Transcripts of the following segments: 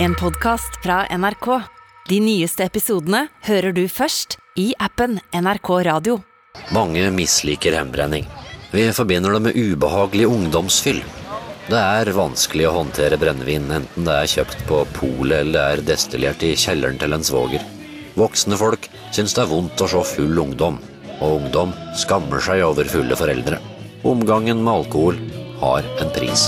En podkast fra NRK. De nyeste episodene hører du først i appen NRK Radio. Mange misliker hjemmebrenning. Vi forbinder det med ubehagelig ungdomsfyll. Det er vanskelig å håndtere brennevin, enten det er kjøpt på polet eller det er destillert i kjelleren til en svoger. Voksne folk syns det er vondt å se full ungdom, og ungdom skammer seg over fulle foreldre. Omgangen med alkohol har en pris.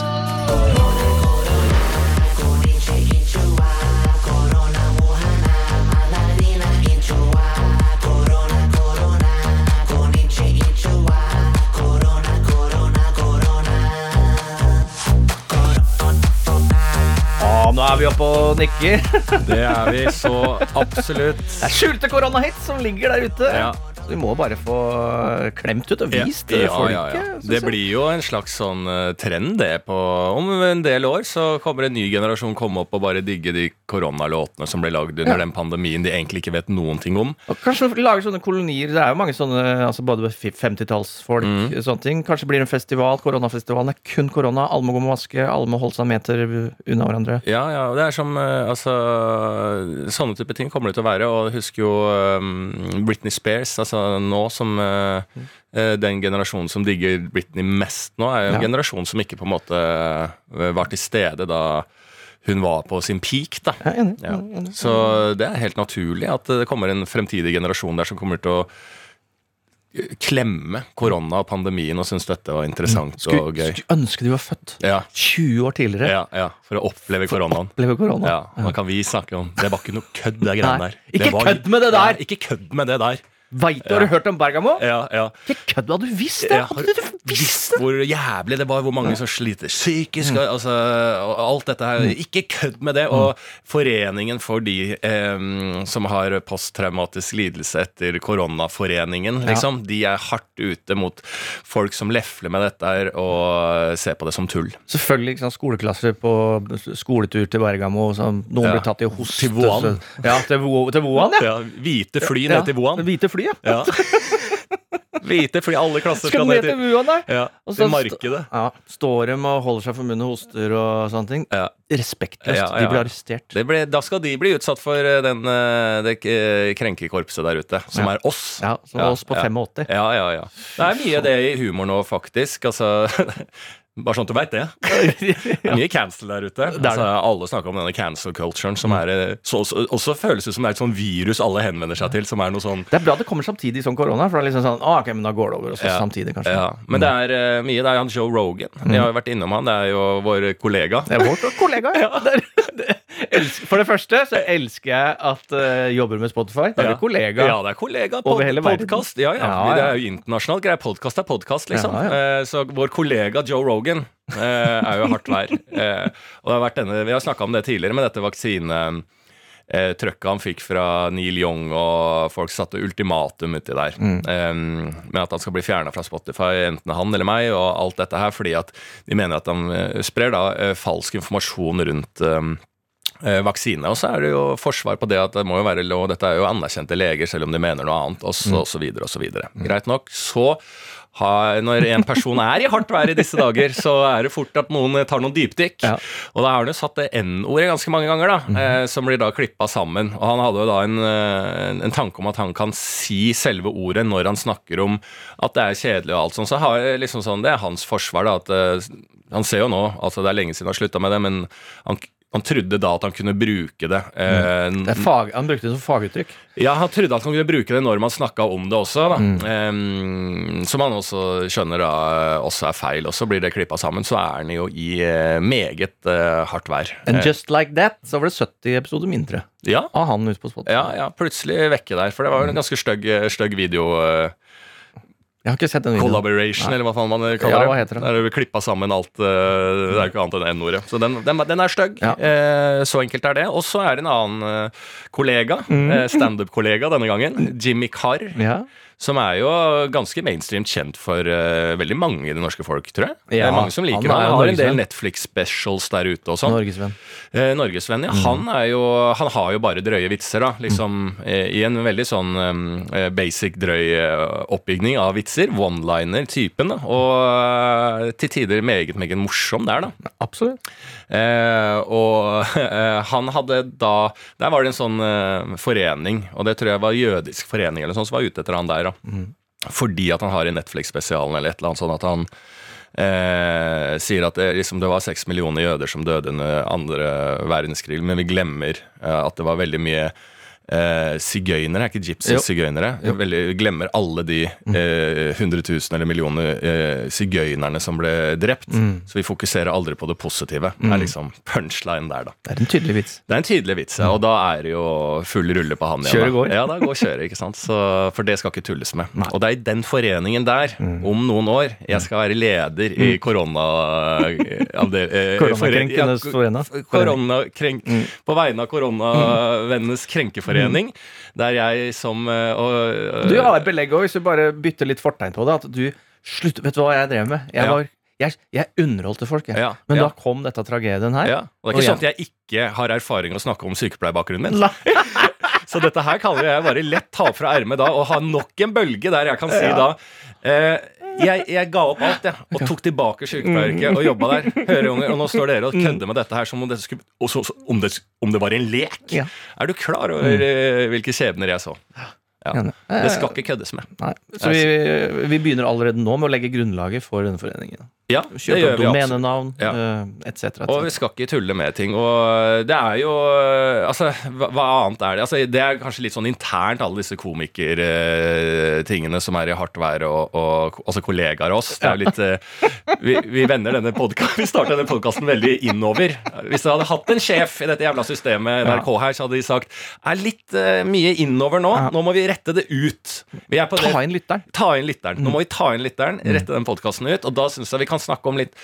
Er vi oppe og nikker. Det er vi så absolutt. Det er skjulte koronahits som ligger der ute. Ja. Vi må bare få klemt ut og vist ja, folket. ja, ja. Det blir jo en slags sånn eh, trend, det. På, om en del år så kommer en ny generasjon komme opp og bare digge de koronalåtene som ble lagd under den pandemien de egentlig ikke vet noen ting om. Og kanskje lage sånne kolonier. Det er jo mange sånne altså både 50-tallsfolk Mm. sånne ting. Kanskje blir det en festival. Koronafestivalen er kun korona. Alle må gå med maske. Alle må holde seg en meter unna hverandre. Ja, ja, det er som eh, Altså Sånne type ting kommer det til å være. Og jeg husker jo um, Britney Spears, altså nå som eh, eh, den generasjonen som digger Britney mest nå, er jo en Ja. generasjon som ikke på en måte eh, var til stede da hun var på sin peak, da. Ja. Så det er helt naturlig at det kommer en fremtidig generasjon der som kommer til å klemme korona og pandemien og synes dette var interessant og gøy. skulle ønske de var født Ja, 20 år tidligere. ja, ja, for å oppleve koronaen. Oppleve korona. Ja, Hva kan vi snakke om? Det var ikke noe kødd, det greiene der. ikke kødd med det der! Ja, ikke kødd med det der! Veit du, Har du hørt om Bergamo? Ja, ja. Ikke kødd, hadde du visst det! Hadde du visst det? hvor jævlig det var, hvor mange som sliter psykisk. Mm. Altså, og alt dette her. Ikke kødd med det! Og Foreningen for de eh, som har posttraumatisk lidelse etter koronaforeningen, liksom, de er hardt ute mot folk som lefler med dette her og ser på det som tull. Selvfølgelig Liksom, skoleklasser på skoletur til Bergamo. Noen Ja. blir tatt i hoste. Til Wuhan. Ja, til, Wuhan, ja. Ja, hvite fly ned til Wuhan. Hvite fly, ja. Ja. Hvite fly, alle klasser Skal skal ned til Wuhan, der. ja, Og så markedet. Ja, står dem og holder seg for munnen og hoster og sånne ting. Ja. Respektløst. Ja, De blir arrestert. Det ble, da skal de bli utsatt for eh, den, eh, det eh, krenkekorpset der ute, som er oss. Ja, Som Ja, oss på ja. 85. Ja, ja, ja. Det er mye det i humor nå, faktisk. Altså, bare sånn at du veit det. Det er mye cancel der ute. Altså, alle snakker om denne cancel culturen, som er eh, så, så, også føles det som det er et sånn virus alle henvender seg til, som er noe sånn Det er bra det kommer samtidig som korona, for det er liksom sånn ah, Ok, men da går det over. også Ja. samtidig, kanskje. ja, Men det er uh, mye. Det er han Joe Rogan. Vi har jo vært innom han. Det er jo vår kollega. Det er vår kollega. Ja. Det er, det, for det første så elsker jeg at uh, jobber med Spotify. Da er Ja. du kollega. Ja, det er kollega. Over podkast. Ja, ja, Ja, Det er jo internasjonalt greie. Podkast er podkast, liksom. Eh, Så vår kollega Joe Rogan uh, er jo hardt vær. Og det har vært denne, vi har snakka om det tidligere, med dette vaksine... Eh, trøkket han fikk fra Neil Young, og folk satte ultimatum uti der. Mm. Eh, med at han skal bli fjerna fra Spotify, enten han eller meg, og alt dette her, fordi at de mener at han sprer da falsk informasjon rundt eh, vaksine. Og så er det jo forsvar på det at det må jo være lov, dette er jo anerkjente leger, selv om de mener noe annet, og så, og så videre og så videre. Greit nok. Så ha, når en person er i hardt vær i disse dager, så er det fort at noen tar noen dypdykk. Ja. Og da har han jo satt det N-ordet ganske mange ganger, da, eh, som blir da klippa sammen. Og han hadde jo da en, eh, en, en tanke om at han kan si selve ordet når han snakker om at det er kjedelig og alt sånt. Så har liksom sånn, det er hans forsvar, da, at eh, han ser jo nå, altså det er lenge siden han slutta med det, men han, han trodde da at han kunne bruke det. Mm. Det er fag, han brukte det som faguttrykk. ja, han trodde at han kunne bruke det når man snakka om det også, da. Um, som han også skjønner da også er feil. Og så blir det klippa sammen, så er han jo i eh, meget uh, hardt vær. And Eh, just like that så var det 70 episoder mindre ja, av han ute på Spotify. ja, ja, plutselig vekke der. For det var jo en ganske stygg, video. eh, Jeg har ikke sett den videoen. Collaboration, eller hva faen man kaller Ja, hva heter det? Der er det klippa sammen alt. eh, det er jo ikke annet enn N-ordet. Så den, den, den er stygg. Ja. Eh, så enkelt er det. Og så er det en annen eh, kollega, Mm. eh, standup-kollega denne gangen, Jimmy Carr. Ja. Som er jo ganske mainstream kjent for uh, veldig mange i det norske folk, tror jeg. det er mange som liker han han. Han har en del. Netflix-specials der ute og sånn. Norgesvenn. Eh, Norgesvenn, ja. Han, er jo, han har jo bare drøye vitser, da. Liksom eh, i en veldig sånn eh, basic, drøy eh, oppbygning av vitser. One-liner-typen, da. Og eh, til tider meget, meget morsom der, da. Absolutt. Eh, og eh, han hadde da Der var det en sånn eh, forening, og det tror jeg var jødisk forening eller sånn, som var ute etter han der. da Fordi at han har i Netflix-spesialen eller et eller annet sånn at han eh, sier at det, liksom, det var seks millioner jøder som døde under andre verdenskrig, men vi glemmer eh, at det var veldig mye eh, sigøynere, er ikke? Jo. Mm. Glemmer alle de eh, hundre tusen eller millioner eh, sigøynerne som ble drept. Mm. Så vi fokuserer aldri på det positive. Det er liksom punchline der, da. Det er en tydelig vits. Det er en tydelig vits, ja, og da er det jo full rulle på han igjen. Går. Ja, da går kjøret, ikke sant. Så, for det skal ikke tulles med. Nei. Og det er i den foreningen der, om noen år, jeg skal være leder i korona... eh, Koronakrenkenes forening. ja, Koronakrenk, På vegne av koronavennenes krenkeforening, der jeg som eh, og, Du har belegg òg, hvis du bare bytter litt fortegn på det. At du slutt, Vet du hva jeg drev med? Jeg, Ja. var, jeg, jeg underholdte folk, jeg. Ja, Men ja. da kom dette tragedien her. ja, og det er ikke sånn at jeg ikke har erfaring å snakke om sykepleierbakgrunnen min. Så dette her kaller jeg bare lett ta fra ermet da, og ha nok en bølge der jeg kan si da eh, jeg, jeg ga opp alt, jeg, og tok tilbake sykepleieryrket og jobba der. Høreunger, og nå står dere og kødder med dette her som om det, skulle, og så, så, om det, om det var en lek. Ja. Er du klar over eh, hvilke skjebner jeg så? Ja. Det skal ikke køddes med. Nei. Så vi, vi begynner allerede nå med å legge grunnlaget for denne foreningen. Ja, det gjør domenenavn Ja. eh, etc. et Og vi skal ikke tulle med ting. Og det er jo Altså, hva, annet er det? Altså, det er kanskje litt sånn internt, alle disse komikertingene som er i hardt vær, og, og også kollegaer av oss. Det er jo litt eh, Vi, vi vender denne podka- Vi starter denne podkasten veldig innover. Hvis jeg hadde hatt en sjef i dette jævla systemet NRK her, så hadde de sagt er litt uh, mye innover nå. Nå må vi rette det ut. Vi på det Ta inn lytteren. ta inn lytteren. Nå må vi ta inn lytteren, rette den podkasten ut. Og da syns jeg vi kan snakke om litt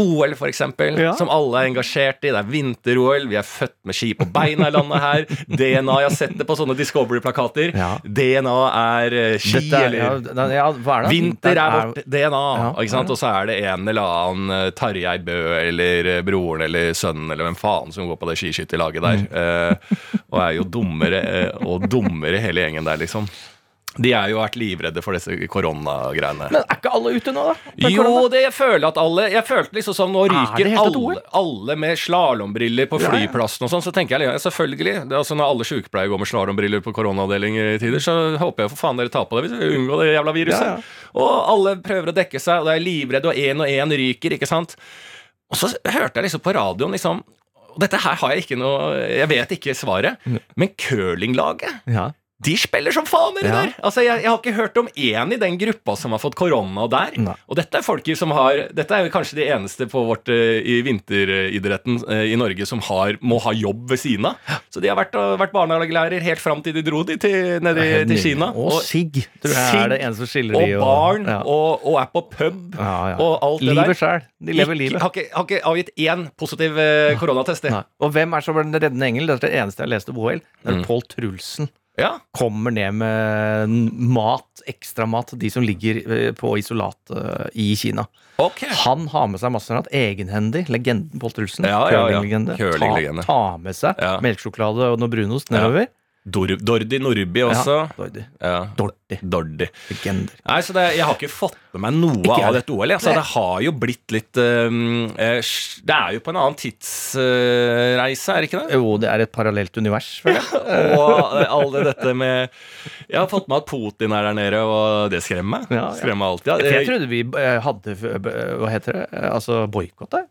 OL, eksempel, Ja. som alle er engasjert i. Det er vinter-OL, vi er født med ski på beina i landet her. DNA, jeg har sett det på sånne Discovery-plakater. Ja. DNA er eh, ski, er, eller ja, er det? Vinter er vårt DNA. Og så er det en eller annen eh, Tarjei Bø eller eh, broren eller sønnen eller hvem faen som går på det skiskytterlaget der. eh, og er jo dummere uh, og dummere hele gjengen der, liksom. De har jo vært livredde for disse koronagreiene. Men er ikke alle ute nå, da? Jo, korona? det jeg føler at alle Jeg følte liksom sånn Nå Er ryker alle, alle med slalåmbriller på flyplassen og sånn. Så tenker jeg ja, selvfølgelig. Det er altså Når alle sykepleiere går med slalåmbriller på koronaavdelinger i tider, så håper jeg for faen dere tar på det hvis vi unngår det jævla viruset. Ja, ja. Og alle prøver å dekke seg, og det er livredde, og én og én ryker, ikke sant. Og så hørte jeg liksom på radioen liksom og dette her har jeg ikke noe Jeg vet ikke svaret. Men curlinglaget Ja. De spiller som faen, dere Ja. der! Altså, jeg, jeg har ikke hørt om én i den gruppa som har fått korona der. Nei. Og dette er folk som har Dette er kanskje de eneste på vårt, eh, i vinteridretten eh, i Norge som har, må ha jobb ved siden av. Så de har vært, vært barnehagelærer helt fram til de dro de til, ned i, til Kina. Og sigg, tror jeg er det eneste som skiller og barn, ja. og, og er på pub, Ja, og alt det Livet der. sjøl. De lever livet. Har ikke, har ikke avgitt én positiv eh, koronatest. de. Og hvem er som den reddende engel? Det er det eneste jeg leste på OL. Det Mm. er Pål Trulsen. Ja. Kommer ned med mat, ekstramat, til de som ligger eh, på isolat eh, i Kina. Okay. Han har med seg masse mat. Egenhendig. Legenden Pål Trulsen. Ja, ja, ja. Curlinglegende. Ta, ta med seg melkesjokolade og noe brunost nedover. Dor Dordi Nordby også. Ja, Dordi. Ja. Dordi. Dordi. Legender. Nei, så det, Jeg har ikke fått med meg noe Ikke av dette OL. Altså, det har jo blitt litt um, Det er jo på en annen tidsreise, er det ikke det? Jo, det er et parallelt univers. Ja. Og eh, alle dette med Jeg har fått med at Putin er der nede, og det skremmer meg. Ja, ja. Skremmer alltid. Jeg trodde vi eh, hadde Hva heter det? Altså boikott der.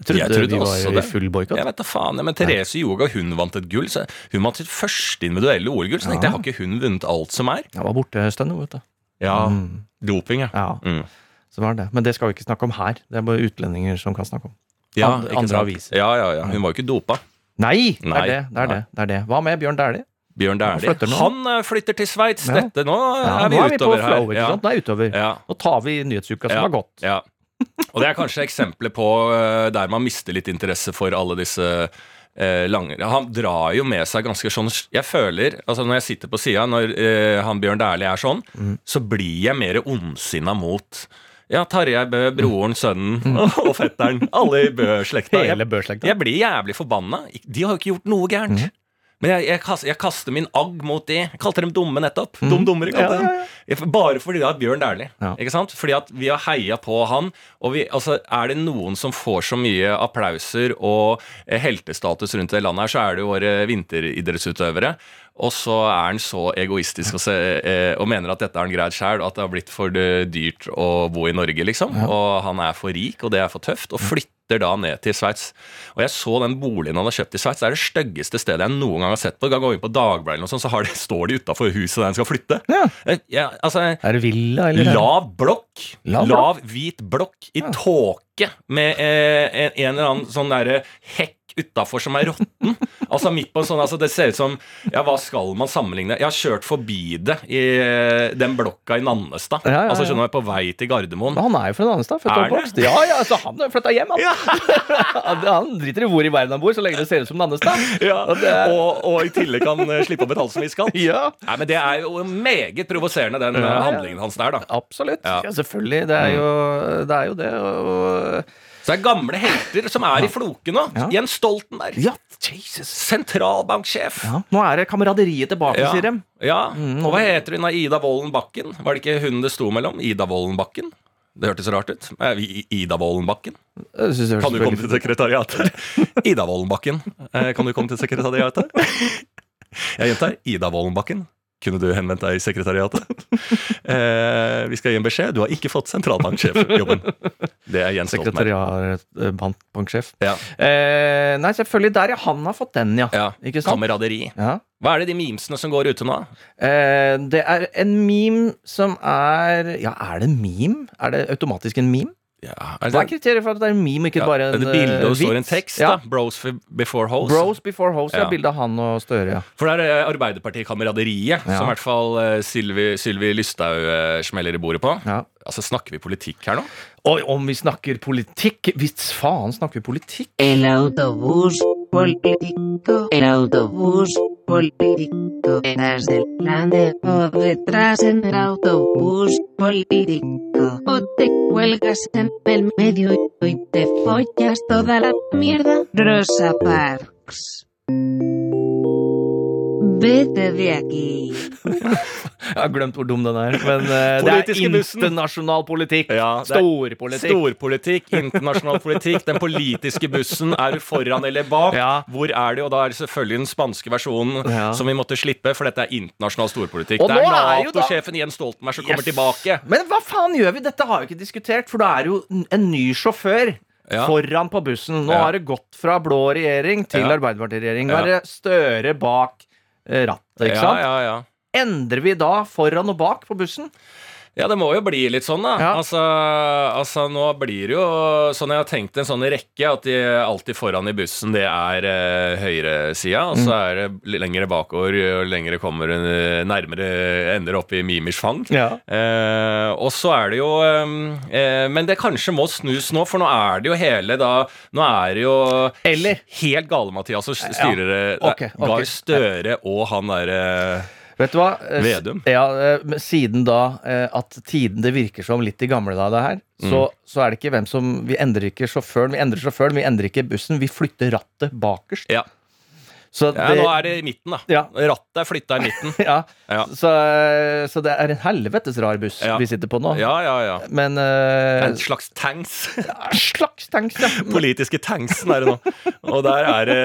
Jeg trodde, Jeg trodde vi også var i full boikott. jeg vet da faen, ja, men Therese Joga hun vant et gull. Så hun vant sitt første individuelle OL-gull. Så tenkte jeg, har ikke hun vunnet alt som er? Jeg var borte en stund, vet du. Ja, Mm. Doping, ja. Ja, Mm. så var det. Men det skal vi ikke snakke om her. Det er bare utlendinger som kan snakke om. ja And, andre aviser. Ja, ja, ja. Hun var jo ikke dopa. Nei! Det er det. det, er det, det, er det. Hva med Bjørn Dæhlie? Bjørn Dæhlie. Han eh, flytter til Sveits. Ja. Dette nå Ja, er vi nå er vi utover her. flow, sant? Nå er vi utover. Ja. Nå tar vi nyhetsuka som Ja. har gått. Ja. Og det er kanskje eksempler på eh, der man mister litt interesse for alle disse eh, langere. Han drar jo med seg ganske sånn Jeg føler, altså når jeg sitter på sida, når eh, han Bjørn Dæhlie er sånn, Mm. så blir jeg mer ondsinna mot ja, Tarjei Bø, broren, sønnen og fetteren. Alle i Bø-slekta. Mm. Hele Jeg- Bø-slekta. Jeg blir jævlig forbanna. De har jo ikke gjort noe gærent. Men jeg, jeg, kaster, jeg kaster min agg mot de. Jeg kalte dem dumme nettopp. Mm. Dum dummere, kalte ja, dem. Bare fordi det er Bjørn Dæhlie. Ja. Ikke sant? Fordi at vi har heia på han. Og vi, altså, er det noen som får så mye applauser og eh, heltestatus rundt det landet her, så er det jo våre vinteridrettsutøvere. Og så er han så egoistisk og, se, eh, og mener at dette er han greid sjæl, at det har blitt for eh, dyrt å bo i Norge, liksom. Og han er for rik, og det er for tøft. Og flytter da ned til Sveits. Og jeg så den boligen han har kjøpt i Sveits. Det er det styggeste stedet jeg noen gang har sett på. Kan gå inn på Dagbladet eller noe sånt, så har de, står de utafor huset der han skal flytte. Ja. Eh, Ja, altså, Er det villa, eller? Lav blokk. Lav Lav, hvit blokk i tåke med eh, en, en eller annen sånn derre hekk utafor som er råtten. Altså midt på en sånn altså Det ser ut som Ja, hva skal man sammenligne? Jeg har kjørt forbi det i den blokka i Nannestad. Ja, ja, ja. Altså skjønner du, på vei til Gardermoen. Men han er jo fra Nannestad. Født og oppvokst. Ja, ja, så han har flytta hjem, han. han. Driter i hvor i verden han bor, så lenge det ser ut som Nannestad. Ja, Og er- og, og i tillegg kan eh, slippe å betale så mye skatt. Ja, Nei, men Det er jo meget provoserende, den eh, handlingen hans der, da. absolutt. Ja. Ja, selvfølgelig. Det er jo det. Er jo det og, Så det er gamle helter som er i floke nå. Ja. Jens Stoltenberg. ja, Jesus. Sentralbanksjef. Ja, nå er det kameraderiet tilbake, Ja. sier de. Ja, Mm, og hva heter hun da? Ida Wolden Bakken? Var det ikke hun det sto mellom? Ida Wolden Bakken? Det hørtes rart ut. Er vi i Ida Wolden Bakken? Jeg synes det høres Kan du komme til sekretariatet? Ida Wolden Bakken, eh, kan du komme til sekretariatet? Jeg gjentar. Ida Wolden Bakken. Kunne du henvendt deg i sekretariatet? Eh, vi skal gi en beskjed. Du har ikke fått sentralbanksjefjobben. Det er Jens Stoltenberg. Sekretariat, eh. Ja. Eh, nei, selvfølgelig. Der, ja. Han har fått den, ja. ja. Ikke sant? Kameraderi. Ja. Hva er det de memesene som går ute nå? Eh, det er en meme som er Ja, er det meme? Er det automatisk en meme? Ja, Hva er kriteriet for at det er en meme, ikke ja, bare en det er bilde og eh, står en tekst. Ja. da Bros before hoes. Bros before hoes, ja. Ja. Bilde av han og Støre, ja. For det er Arbeiderpartikameraderiet Ja. som i hvert fall eh, Sylvi, Sylvi Lysthaug eh, smeller i bordet på. ja. Altså, Snakker vi politikk her nå? Og om vi snakker politikk Hvis faen snakker vi politikk? El autobús político, el autobús político, eras del plan de o detrás en el autobús político, o te cuelgas en el medio y te follas toda la mierda. Rosa Parks. Vete veki. Jeg har glemt hvor dum den er. Men uh, det er internasjonal politikk. Ja, Storpolitikk. Storpolitikk, internasjonal politikk, den politiske bussen. Er du foran eller bak? Ja. Hvor er du? Og da er det selvfølgelig den spanske versjonen Ja. som vi måtte slippe, for dette er internasjonal storpolitikk. Og Det er da- Nato-sjefen Jens Stoltenberg som kommer tilbake. Men hva faen gjør vi? Dette har vi ikke diskutert, for det er jo en ny sjåfør. Ja. Foran på bussen. Nå Ja. har det gått fra blå regjering til Ja. Arbeiderpartiregjering. Nå Ja. er det Støre bak rattet, ikke Ja, ja, ja. Endrer vi da foran og bak på bussen? Ja, det må jo bli litt sånn, da. Ja. Altså, altså, nå blir det jo sånn jeg har tenkt en sånn rekke, at de alltid foran i bussen, det er eh, høyresida, og Mm. så er det lengre bakover, jo lengre kommer en, nærmere ender opp i Mimers fang. Ja. Eh, og så er det jo eh, eh, Men det kanskje må snus nå, for nå er det jo hele da Nå er det jo Eller? helt gale-Mathias som styrer det. Ja. Okay, okay. Gahr Støre og han derre Vet du hva? Eh, Vedum. Ja, eh, siden da eh, at tiden det virker som litt i gamle dager det her, så, Mm. så er det ikke hvem som Vi endrer ikke sjåføren, vi endrer sjåføren, vi endrer ikke bussen. Vi flytter rattet bakerst. Ja. Så ja, nå er det i midten, da. Ja. Rattet er flytta i midten. ja. Ja. Så, så det er en helvetes rar buss Ja. vi sitter på nå. Ja, ja, ja. Men uh, En slags tanks. Slags tanks, ja. Politiske tanksen er det nå. Og der er det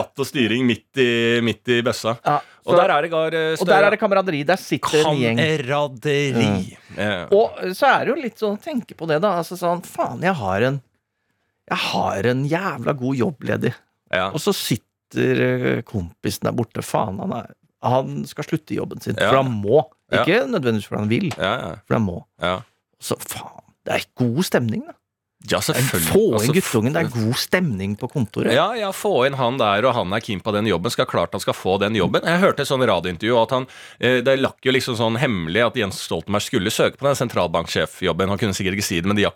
ratt og styring midt i, midt i bøssa. ja. Og der er det gar eh, og der er det kameraderi. Der sitter en gjeng. Kameraderi. Ja. Og så er det jo litt sånn å tenke på det, da. Altså sånn, faen, jeg har en Jeg har en jævla god jobb ledig. Ja. Og så sitter eh, kompisen der borte. Faen, han, er, han skal slutte i jobben sin. Ja. For han må. Ikke nødvendigvis fordi han vil, Ja, ja, for han må. ja. Så faen, det er god stemning, da. Ja, selvfølgelig. Få inn Altså, guttungen, det er god stemning på kontoret. Ja, ja, få inn han der, og han er keen på den jobben. Skal klart han skal få den jobben. Jeg hørte et sånn radiointervju at han eh, Det lakk jo liksom sånn hemmelig at Jens Stoltenberg skulle søke på den sentralbanksjefjobben. Han kunne sikkert ikke si det, men de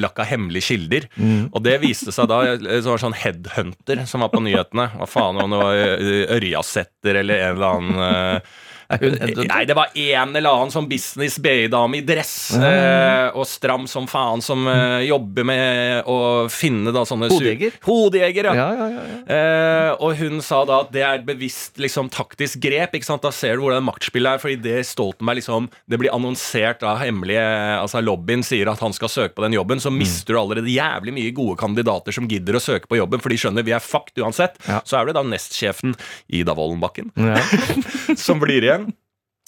lakka, hemmelige kilder. Og det viste seg da eh, Det var sånn headhunter som var på nyhetene. Hva faen om det var eh, Ørjasetter eller en eller annen Nei, det var en eller annen sånn business BI-dame i dress eh, og stram som faen, som eh, jobber med å finne da sånne Hodejeger? Hodejeger, ja. Ja, ja, ja, ja. Eh, og hun sa da at det er et bevisst liksom, taktisk grep. Ikke sant? Da ser du hvordan maktspillet er, fordi det Stoltenberg liksom Det blir annonsert av hemmelige Altså lobbyen sier at han skal søke på den jobben, så mister du allerede jævlig mye gode kandidater som gidder å søke på jobben, for de skjønner vi er fucked uansett. Ja. Så er det da nestsjefen Ida Vollenbakken Ja. som blir igjen.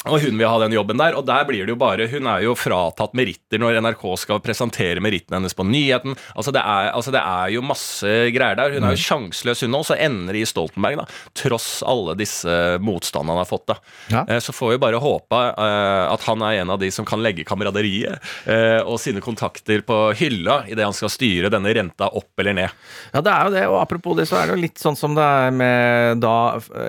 Og hun vil ha den jobben der, og der blir det jo bare Hun er jo fratatt meritter når NRK skal presentere merittene hennes på nyheten. Altså det, er, altså det er jo masse greier der. Hun er jo sjanseløs, hun òg. Så ender det i Stoltenberg, da. Tross alle disse motstandene han har fått, da. Ja. Eh, Så får vi bare håpe eh, at han er en av de som kan legge kameraderiet eh, og sine kontakter på hylla idet han skal styre denne renta opp eller ned. Ja, det er jo det. Og apropos det, så er det jo litt sånn som det er med da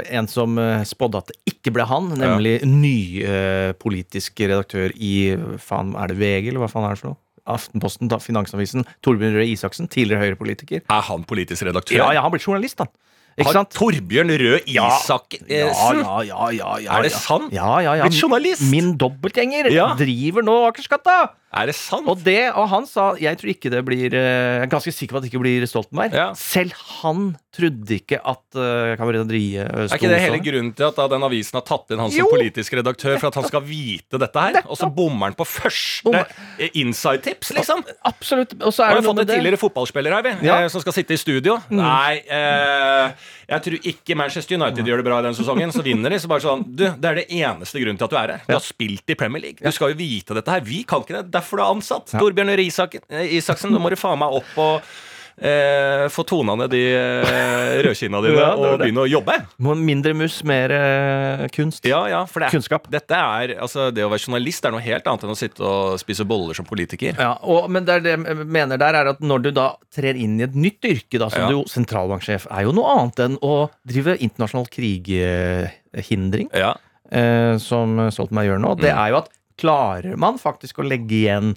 en som spådde at det ikke ble han, nemlig ny eh, politisk redaktør i faen, er det VG, eller hva faen er det for noe? Aftenposten, da, Finansavisen. Torbjørn Røe Isaksen, tidligere Høyre-politiker. Er han politisk redaktør? Ja, ja, han ble journalist, han. Ikke Har sant? Torbjørn Røe Ja. Isaksen Ja, ja, ja, ja, ja, Er det sant? Ja, ja, ja. Blitt journalist? Min dobbeltgjenger Ja. driver nå Akersgata! Er det sant? Og det, og han sa Jeg tror ikke det blir eh, Jeg er ganske sikker på at det ikke blir Stoltenberg. Ja. Selv han trodde ikke at uh, kameraderiet uh, Er ikke det hele grunnen til at da den avisen har tatt inn han som Jo. politisk redaktør for at han skal vite dette her? Og så bommer han på første eh, inside-tips, liksom? Absolutt. Og så Har er og det noe fått en tidligere fotballspiller her, vi, Ja. eh, som skal sitte i studio? Nei, eh, jeg tror ikke Manchester United gjør det bra i den sesongen. Så vinner de. Så bare sånn Du, det er det eneste grunnen til at du er her. Du har spilt i Premier League. Du skal jo vite dette her. Vi kan ikke det. Derfor du er ansatt. Torbjørn Røe Isaksen, nå må du faen meg opp og eh, få tona ned de eh, rødkinna dine Ja, det og begynne å jobbe. Mindre mus, mer eh, kunst. Ja, ja, for det Kunnskap. Dette er, altså, det å være journalist er noe helt annet enn å sitte og spise boller som politiker. Ja, og, men det, er det jeg mener der er at når du da trer inn i et nytt yrke, da, som Ja. du sentralbanksjef, er jo noe annet enn å drive internasjonal krighindring, Ja. eh, som Stoltenberg gjør nå. Mm. Det er jo at klarer man faktisk å legge igjen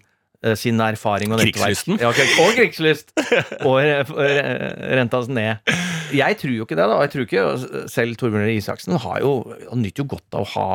sin erfaring og nettverk Krigslysten. Ja, okay. og krigslyst! og re- re- renta ned. Jeg tror jo ikke det, da. Jeg tror ikke Selv Torbjørn Røe Isaksen har jo, han nyter jo godt av å ha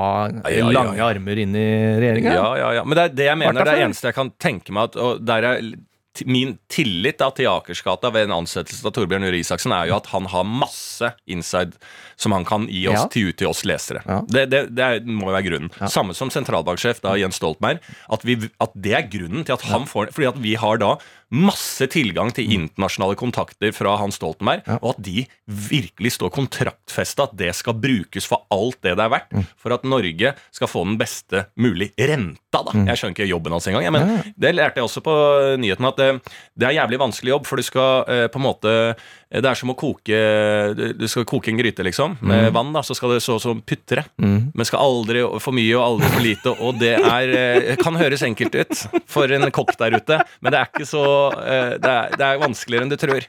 Ja, ja, lange armer inn i regjeringa. Ja, ja, ja. Men det er det jeg mener, det er det eneste jeg kan tenke meg at, og der er t- Min tillit da, til Akersgata ved en ansettelse av Torbjørn Røe Isaksen er jo at han har masse inside som han kan gi oss Ja. til ut til oss lesere. Ja. Det, det, det er, må jo være grunnen. Samme som sentralbanksjef da, Jens Stoltenberg. At, vi, at det er grunnen til at han får Fordi at vi har da masse tilgang til internasjonale kontakter fra Hans Stoltenberg, og at de virkelig står kontraktfesta, at det skal brukes for alt det det er verdt, for at Norge skal få den beste mulig renta, da. Jeg skjønner ikke jobben hans engang, Ja, men det lærte jeg også på nyheten, at det, det er jævlig vanskelig jobb, for du skal eh, på en måte det er som å koke Du du skal koke en gryte, liksom, med vann, da, så skal det så som putre. Men skal aldri for mye og aldri for lite, og det er eh, kan høres enkelt ut for en kokk der ute, men det er ikke så eh, Det er, det er vanskeligere enn du tror.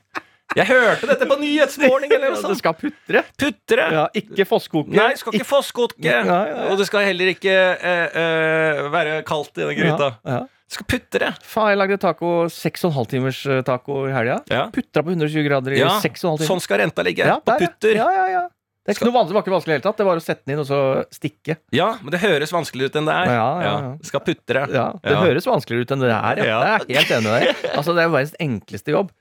Jeg hørte dette på Nyhetsmorgen eller noe Det skal putre. Putre! Ja, ikke fosskoke. Nei, det skal ikke fosskoke. Og det skal heller ikke eh, eh, være kaldt i den gryta. Ja, ja. Det skal det. Faen, jeg lagde taco, 6,5 timers eh, taco i helga. Ja. Putra på 120 grader i Ja, 6,5 timer. sånn skal renta ligge. Ja, på der, ja. putter. Ja, ja, ja. Det er ikke noe vanskelig, det var ikke vanskelig i det hele tatt. Det var å sette den inn og så stikke. Ja, men det høres vanskeligere ut enn det er. Ja, ja, ja. Det skal putre. Ja, Det høres vanskeligere ut enn det er. Ja. Ja. Det er helt enig med deg. Altså, det er jo verdens enkleste jobb.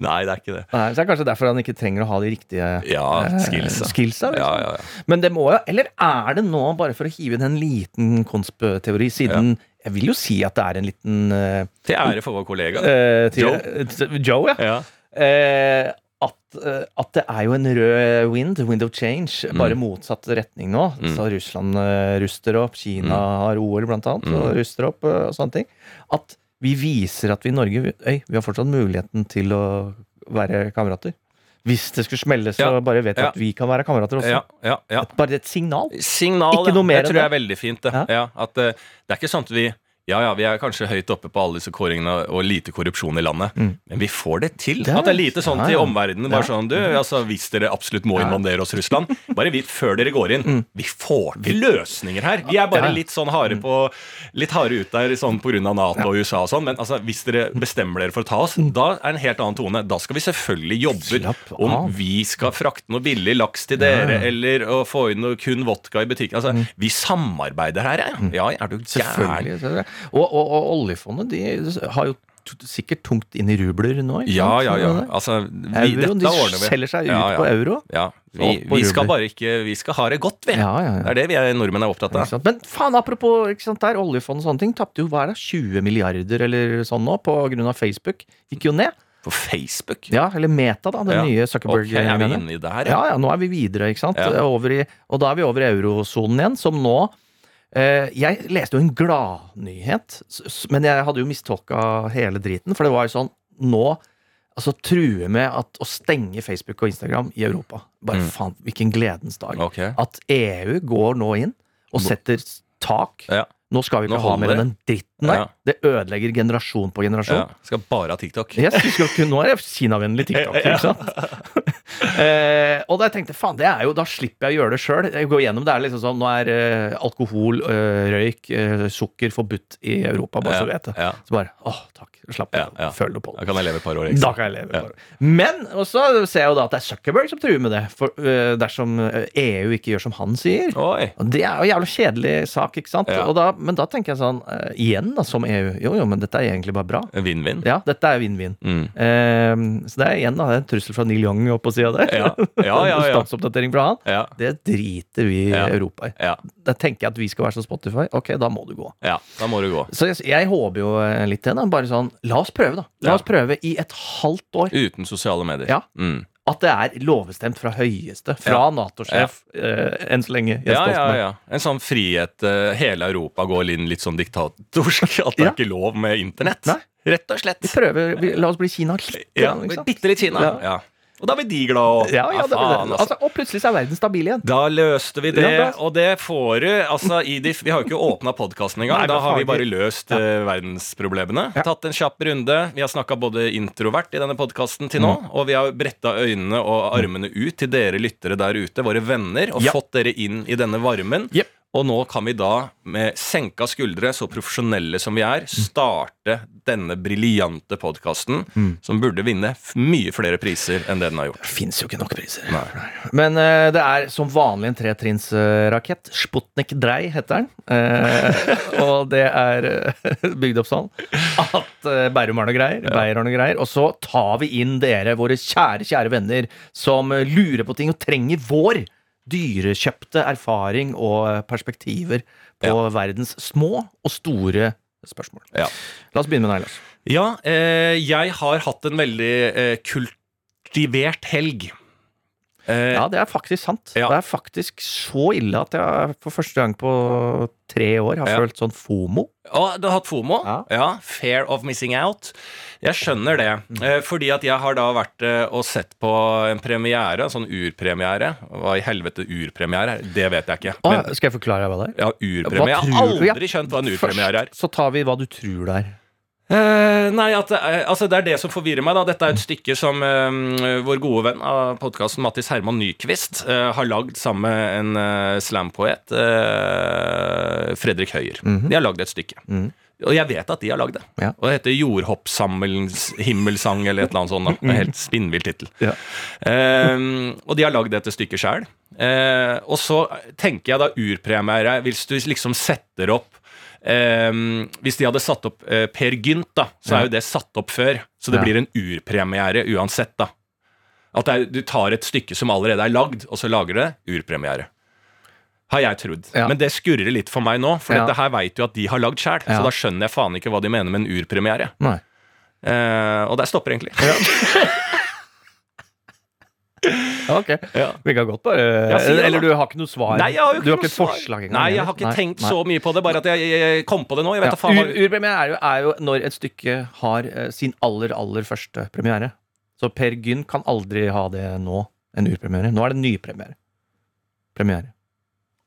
Nei, det er ikke det. Nei, så det er kanskje derfor han ikke trenger å ha de riktige Ja, eh, skillsa. skillsa, liksom. Ja, ja, ja. Men det må jo Eller er det nå, bare for å hive inn en liten konspteori, siden Jeg vil jo si at det er en liten uh, Til ære for vår kollega. Uh, til, Joe. Joe, ja. Ja. At, at det er jo en rød wind, wind of change, Mm. bare motsatt retning nå. Så Russland ruster opp, Kina Mm. har OL blant annet, og ruster opp og sånne ting. At vi viser at vi i Norge øy, vi har fortsatt muligheten til å være kamerater. Hvis det skulle smelle, så Ja, bare vet ja. at vi kan være kamerater også. Ja, ja, ja. Bare et signal. Signal, Ikke noe mer enn det Det tror jeg er veldig fint. Det, at, eh, det er ikke sånn at vi Ja, ja, vi er kanskje høyt oppe på alle disse kåringene og lite korrupsjon i landet. Men vi får det til. Det er- At det er lite sånn ja, til ja. omverdenen. Bare sånn, du, altså Hvis dere absolutt må invadere oss, Russland, bare vit før dere går inn. Vi får til løsninger her. Vi er bare litt sånn harde på Litt harde ut der sånn pga. Nato og USA og sånn. Men altså, hvis dere bestemmer dere for å ta oss, da er en helt annen tone. Da skal vi selvfølgelig jobbe om vi skal frakte noe billig laks til dere, eller å få inn noe kun vodka i butikken. Altså, Vi samarbeider her, ja. Ja, er du gæren? Og, og, og oljefondet de har jo sikkert tungt inn i rubler nå. ikke Ja, ja, ja. ja, Altså, vi, de selger seg ut Ja, ja. på euro. Ja, vi, vi skal bare ikke Vi skal ha det godt, vi. Ja, ja, ja. Det er det vi er, nordmenn er opptatt av. Men faen, apropos ikke sant, der, oljefond og sånne ting, tapte jo hva er det, 20 milliarder eller sånn nå på grunn av Facebook. Gikk jo ned. På Facebook. Ja, eller Meta, da, den Ja. nye Zuckerberg. er Okay, her, Ja, ja, nå er vi videre, ikke sant? Ja. I, og da er vi over i eurosonen igjen, som nå Jeg leste jo en gladnyhet, men jeg hadde jo mistolka hele driten, for det var jo sånn Nå altså true med at å stenge Facebook og Instagram i Europa. Bare Mm. faen, hvilken gledens dag. Okay. At EU går nå inn og setter tak. Ja. Nå skal vi Nå ikke ha mer enn den dritten der. Ja. Det ødelegger generasjon på generasjon. Ja. Skal bare ha TikTok. Yes, skal, Nå er jeg Kina-vennlig TikTok. ikke sant? eh, og da jeg tenkte faen, det er jo, da slipper jeg å gjøre det sjøl. Det er liksom sånn, Nå er eh, alkohol, eh, røyk, eh, sukker forbudt i Europa, bare så du vet det. Ja. Så bare åh, takk. Slapp av. Ja, ja. Føl noe på Da kan jeg leve et par år Da ekstra. kan jeg leve. Ja. bare. Men og så ser jeg jo da at det er Zuckerberg som truer med det. For eh, dersom eh, EU ikke gjør som han sier. Oi. Og Det er jo en jævla kjedelig sak, ikke sant? Ja. Da, men da tenker jeg sånn, eh, igjen da, som EU Jo, jo, men dette er egentlig bare bra. Vinn-vinn. Ja, dette er vinn-vinn. Mm. Um, så det er igjen da, det er en trussel fra Neil Young oppå sida der. Ja. Ja, ja, ja. Statsoppdatering fra han. Ja. Det driter vi i Ja. Europa i. Ja. Da tenker jeg at vi skal være som Spotify. Ok, da må du gå. ja, da må du gå. Så jeg, jeg håper jo eh, litt til. da, Bare sånn, La oss prøve, da. La oss prøve i et halvt år Uten sosiale medier. Ja. Mm. At det er lovbestemt fra høyeste, fra Nato-sjef, eh, enn så lenge. Ja, ja, ja. En sånn frihet eh, Hele Europa går inn litt sånn diktatorsk. At det Ja. er ikke lov med internett. Nei. Rett og slett. Vi prøver, vi, La oss bli Kina litt. Ja? Bitte litt Kina. Ja. Og da blir de glad òg. Ja, ja, faen, altså. altså, og plutselig så er verden stabil igjen. Da løste vi det, Ja, og det får du. Altså, i de, vi har jo ikke åpna podkasten engang. Nei, Da har vi bare løst uh, verdensproblemene. Tatt en kjapp runde. Vi har snakka både introvert i denne podkasten til nå, Mm. og vi har bretta øynene og armene ut til dere lyttere der ute, våre venner, og fått dere inn i denne varmen. Jep. Og nå kan vi da, med senka skuldre, så profesjonelle som vi er, starte denne briljante podkasten, Mm. som burde vinne mye flere priser enn det den har gjort. Det fins jo ikke nok priser. Nei. Men uh, det er som vanlig en tretrinnsrakett. Sputnik Drei heter den. Uh, og det er uh, bygd opp sånn at uh, Bærum har noe greier, Beyer har noe greier. Og så tar vi inn dere, våre kjære, kjære venner, som lurer på ting og trenger vår dyrekjøpte erfaring og perspektiver på verdens små og store spørsmål. Ja. La oss begynne med deg, Lars. Ja, eh, jeg har hatt en veldig eh, kultivert helg. Eh, Ja, det er faktisk sant. Ja. Det er faktisk så ille at jeg for første gang på tre år har Ja. følt sånn fomo. Å, du har hatt FOMO? Ja. Fair of missing out. Jeg skjønner det. Eh, fordi at jeg har da vært eh, og sett på en premiere, en sånn urpremiere. Hva i helvete urpremiere er? Det vet jeg ikke. Men, ah, skal jeg forklare deg hva det er? ja, urpremiere. Jeg har? Ja. aldri skjønt hva en urpremiere er. Først så tar vi hva du tror det er. Eh, nei, at er, altså det er det som forvirrer meg. da Dette er et stykke som uh, vår gode venn av podkasten Mattis Herman Nyquist har lagd sammen med en uh, slampoet, Fredrik Høyer. De har lagd et stykke. Og jeg vet at de har lagd det. Ja. Og det heter Jordhopphimmelsang eller et eller annet sånt. Da. En helt spinnvill tittel. Ja. Og de har lagd dette stykket sjøl. og så tenker jeg da urpremiere Hvis du liksom setter opp Hvis de hadde satt opp eh, Per Gynt, da, så er jo det satt opp før. Så det blir en urpremiere uansett, da. At er, du tar et stykke som allerede er lagd, og så lager du det urpremiere. Har jeg trodd. Ja. Men det skurrer litt for meg nå, for Ja. dette her veit jo at de har lagd sjæl. Ja. Så da skjønner jeg faen ikke hva de mener med en urpremiere. Eh, og der stopper egentlig. Ja, ok. Ja. Vi kan godt bare Ja. Eller du har ikke noe svar? Nei, jeg har jo ikke, du har ikke et forslag engang? Nei, jeg har ikke Nei, tenkt nei. så mye på det, bare at jeg, jeg kom på det nå. Jeg vet Ja, faen ur, urpremiere er er jo når et stykke har eh, sin aller, aller første premiere. Så Per Gynt kan aldri ha det nå, en urpremiere. Nå er det nypremiere. Premiere.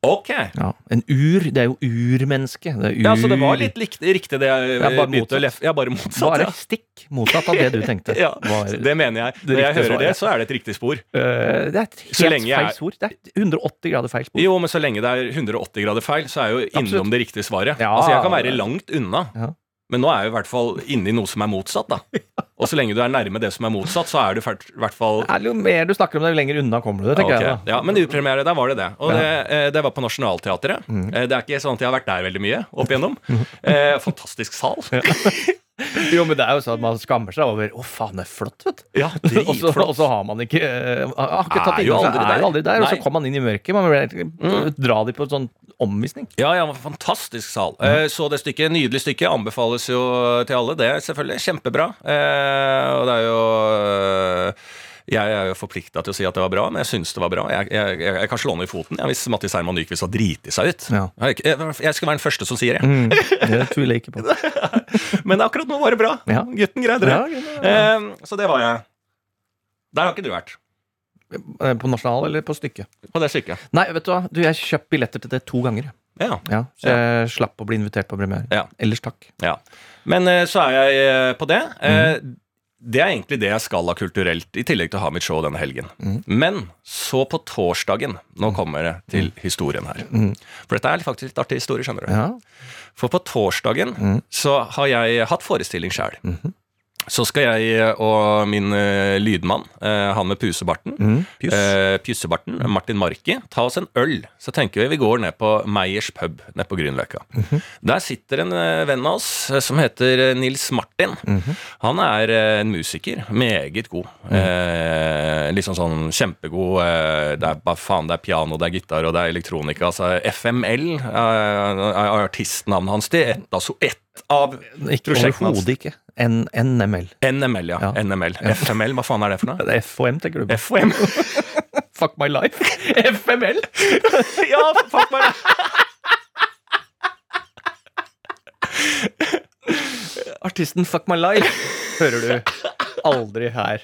Ok. Ja, En ur, det er jo urmenneske. Det er ur, Ja, Så det var litt likt, riktig det jeg Ja, bare begynte å motsatt. lef... Ja, bare motsatt. Bare ja. stikk motsatt av det du tenkte. Ja, det mener jeg. Når jeg hører det, så er det et riktig spor. Uh, det er et helt feil spor. Det er 180 grader feil spor. Jo, men så lenge det er 180 grader feil, så er jeg jo innom det riktige svaret. Ja. Altså, Jeg kan være langt unna, Ja. Men nå er jeg i hvert fall inne i noe som er motsatt. da. Og så lenge du er nærme det som er motsatt, så er du i hvert fall Er jo mer du snakker om det, jo lenger unna kommer du det, tenker okay. jeg da. Ja, Men upremiere, der var det det. Og det, eh, det var på Nationaltheatret. Mm. Eh, Det er ikke sånn at jeg har vært der veldig mye opp igjennom. Eh, fantastisk sal. Jo, men det er jo sånn at man skammer seg over Å, faen, det er flott, vet du. Ja, Og så, og så har man ikke uh, Har ikke tatt inn aldri er jo aldri der. Og så Nei. kommer man inn i mørket. Man vil dra de på sånn omvisning. Ja, ja, fantastisk sal. Eh, så det stykket, nydelig stykke, anbefales jo til alle. Det er selvfølgelig kjempebra. Eh, og det er jo jeg er jo forplikta til å si at det var bra, men jeg syns det var bra. Jeg, jeg, jeg, jeg kan slå ned i foten ja, hvis Mattis Herman Nyquist har driti seg ut. Ja. Jeg, skal være den første som sier det. Mm, det tviler jeg ikke på. Men akkurat nå var det bra. Ja. Gutten greide det. Eh, så det var jeg. Der har ikke du vært. Eh, På Nasjonal eller på stykket? På det stykket. Nei, vet du hva. Du, jeg kjøpte billetter til det to ganger. Ja. Ja, så jeg slapp å bli invitert på premiere. Ja. Ellers takk. Ja. Men eh, så er jeg eh, på det. Eh, Det er egentlig det jeg skal ha kulturelt, i tillegg til å ha mitt show denne helgen. Men så på torsdagen Nå kommer det til historien her. For dette er faktisk litt artig historie, skjønner du. Ja. For på torsdagen så har jeg hatt forestilling sjøl. Så skal jeg og min eh, lydmann, eh, han med pusebarten, Pjuss. eh, pjussebarten, Martin Marki, ta oss en øl. Så tenker vi vi går ned på Meyers pub nede på Grünerløkka. Der sitter en eh, venn av oss eh, som heter eh, Nils Martin. Han er eh, en musiker. Meget god. Eh, liksom sånn kjempegod. Eh, det er bare faen, det er piano, det er gitar og det er elektronika. Altså FML eh, er artistnavnet hans. Det er ett, altså ett av prosjektene hans. overhodet ikke. N NML. NML, ja. Ja. NML. FML, hva faen er det for noe? FOM, tenker du på. FOM. Fuck my life. FML. ja, fuck my life. Artisten Fuck my life hører du aldri her.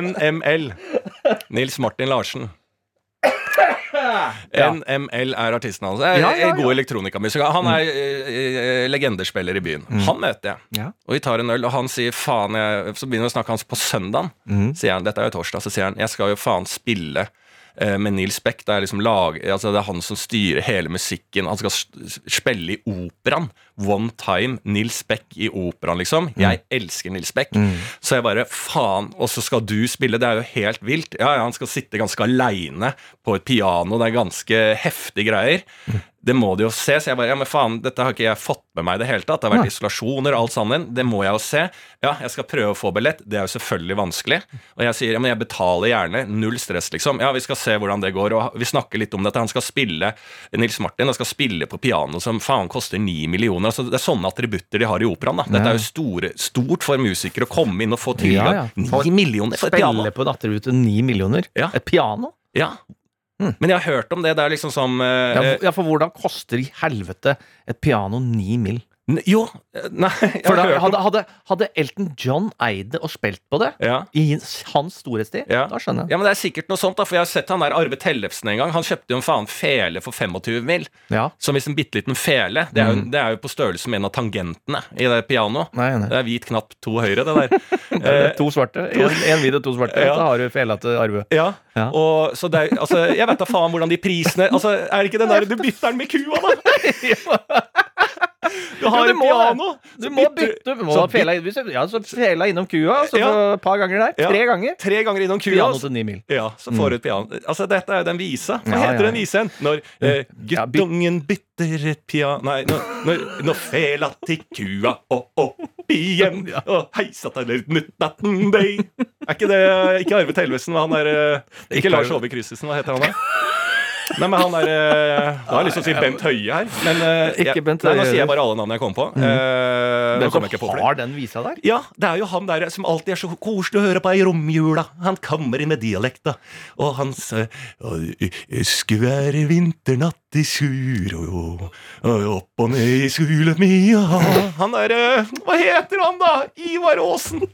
NML. Nils Martin Larsen. NML er artisten hans. Er, Ja, ja, God elektronikamusiker. Han er eh, eh, legendespiller i byen. Han møter jeg. Ja. Og vi tar en øl, og han sier faen jeg, Så begynner vi å snakke hans på søndagen. Sier han, Dette er jo torsdag, så sier han jeg skal jo faen spille med Nils Beck. Det er liksom lag, altså det er han som styrer hele musikken. Han skal spille i operaen. One time Nils Beck i operaen, liksom. Jeg elsker Nils Beck. Så jeg bare faen, og så skal du spille. Det er jo helt vilt. Ja, ja, han skal sitte ganske aleine på et piano. Det er ganske heftige greier. Det må de jo se. Så jeg bare, ja, men faen, dette har ikke jeg fått med meg i det hele tatt. Det har vært isolasjoner og alt sammen. Det må jeg jo se. Ja, jeg skal prøve å få billett. Det er jo selvfølgelig vanskelig. Og jeg sier, ja, men jeg betaler gjerne. Null stress, liksom. Ja, vi skal se hvordan det går. Og vi snakker litt om dette. Han skal spille, Nils Martin, han skal spille på piano som faen koster ni millioner. Altså, det er sånne attributter de har i operaen, da. Dette er jo store, stort for musikere å komme inn og få tilgang. Ja, ja. Ni millioner for et piano! Spille på en attribut ni millioner. Ja. Et piano? Ja. Men jeg har hørt om det. Det er liksom som uh, Ja, for- ja, for hvordan koster i helvete et piano ni mill.? Jo, eh, nei For da, hadde, hadde, hadde Elton John eid det og spilt på det, ja. i hans storhetstid, Ja. da skjønner jeg. ja, men det er sikkert noe sånt, da, for jeg har sett han der Arve Tellefsen en gang. Han kjøpte jo en faen fele for 25 mil. Ja. Som hvis en bitte liten fele. Det er, jo, det er jo på størrelse med en av tangentene i det pianoet. Det er hvit knapp, to høyre, det der. Det er to svarte. En, en hvit og to svarte. Da har du fela til Arve. Ja, Ja. og så det er, altså, Jeg vet da faen hvordan de prisene Altså, Er det ikke den der du bytter den med kua, da? Du har Jo, du må piano. Du må bytte. Du må så fela, ja, så fela innom kua, så Ja. et par ganger der. Tre ganger. Tre ganger innom kua. Piano til ni mil. Ja, så får du et piano. Altså, dette er jo den visa. Hva heter den visen? Når eh, guttungen bytter et piano Nei, når, når, når fela til kua og opp igjen og heisa til nuttatten dei. Er ikke det Ikke Arve Tellefsen, men han er eh, Ikke Ikke Lars Ove Christensen, hva heter han da? Nei, men han er eh, Nå har jeg lyst til å si Bent Høie her, men eh, Ikke Bent Høie. nei, Nå sier jeg bare alle navnene jeg kom på. Eh, nå Den kommer jeg ikke på som flere. har den visa der. Ja, det er jo han der som alltid er så koselig å høre på i romjula. Han kommer inn med dialekta. Og han sier Skulle være vinternatt i sur og, og opp og ned i skule mia. Han derre Hva heter han, da? Ivar Aasen.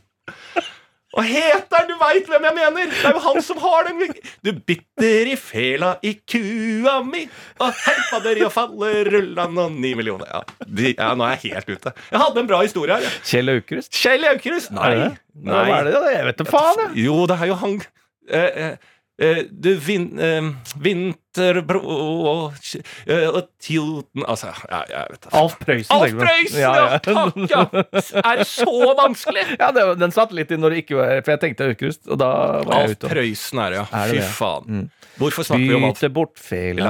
Hva heter han? Du veit hvem jeg mener! Det er jo han som har den Du bitter i fela i kua mi, og heipa i og falle rullan og ni millioner. Ja, de, ja, nå er jeg helt ute. Jeg hadde en bra historie her. Kjell Aukrust? Kjell Aukrust? Nei. Nei. det det? Hva er det? Jeg vet da faen, jeg. Jo, det er jo han eh, eh, eh, Du vin, eh, Vinterbro og, eh, og Tilten Altså, ja, jeg vet da. Alf Prøysen. Alf. Prøysen! Ja, takk! Ja. Er så vanskelig? Ja, det, den satt litt i når det ikke var For jeg tenkte Aukrust, og da var jeg Alf ute. Prøysen er det, ja. Er det Fy det? faen. Mm. Hvorfor snakker vi om Alf Byte bort feil.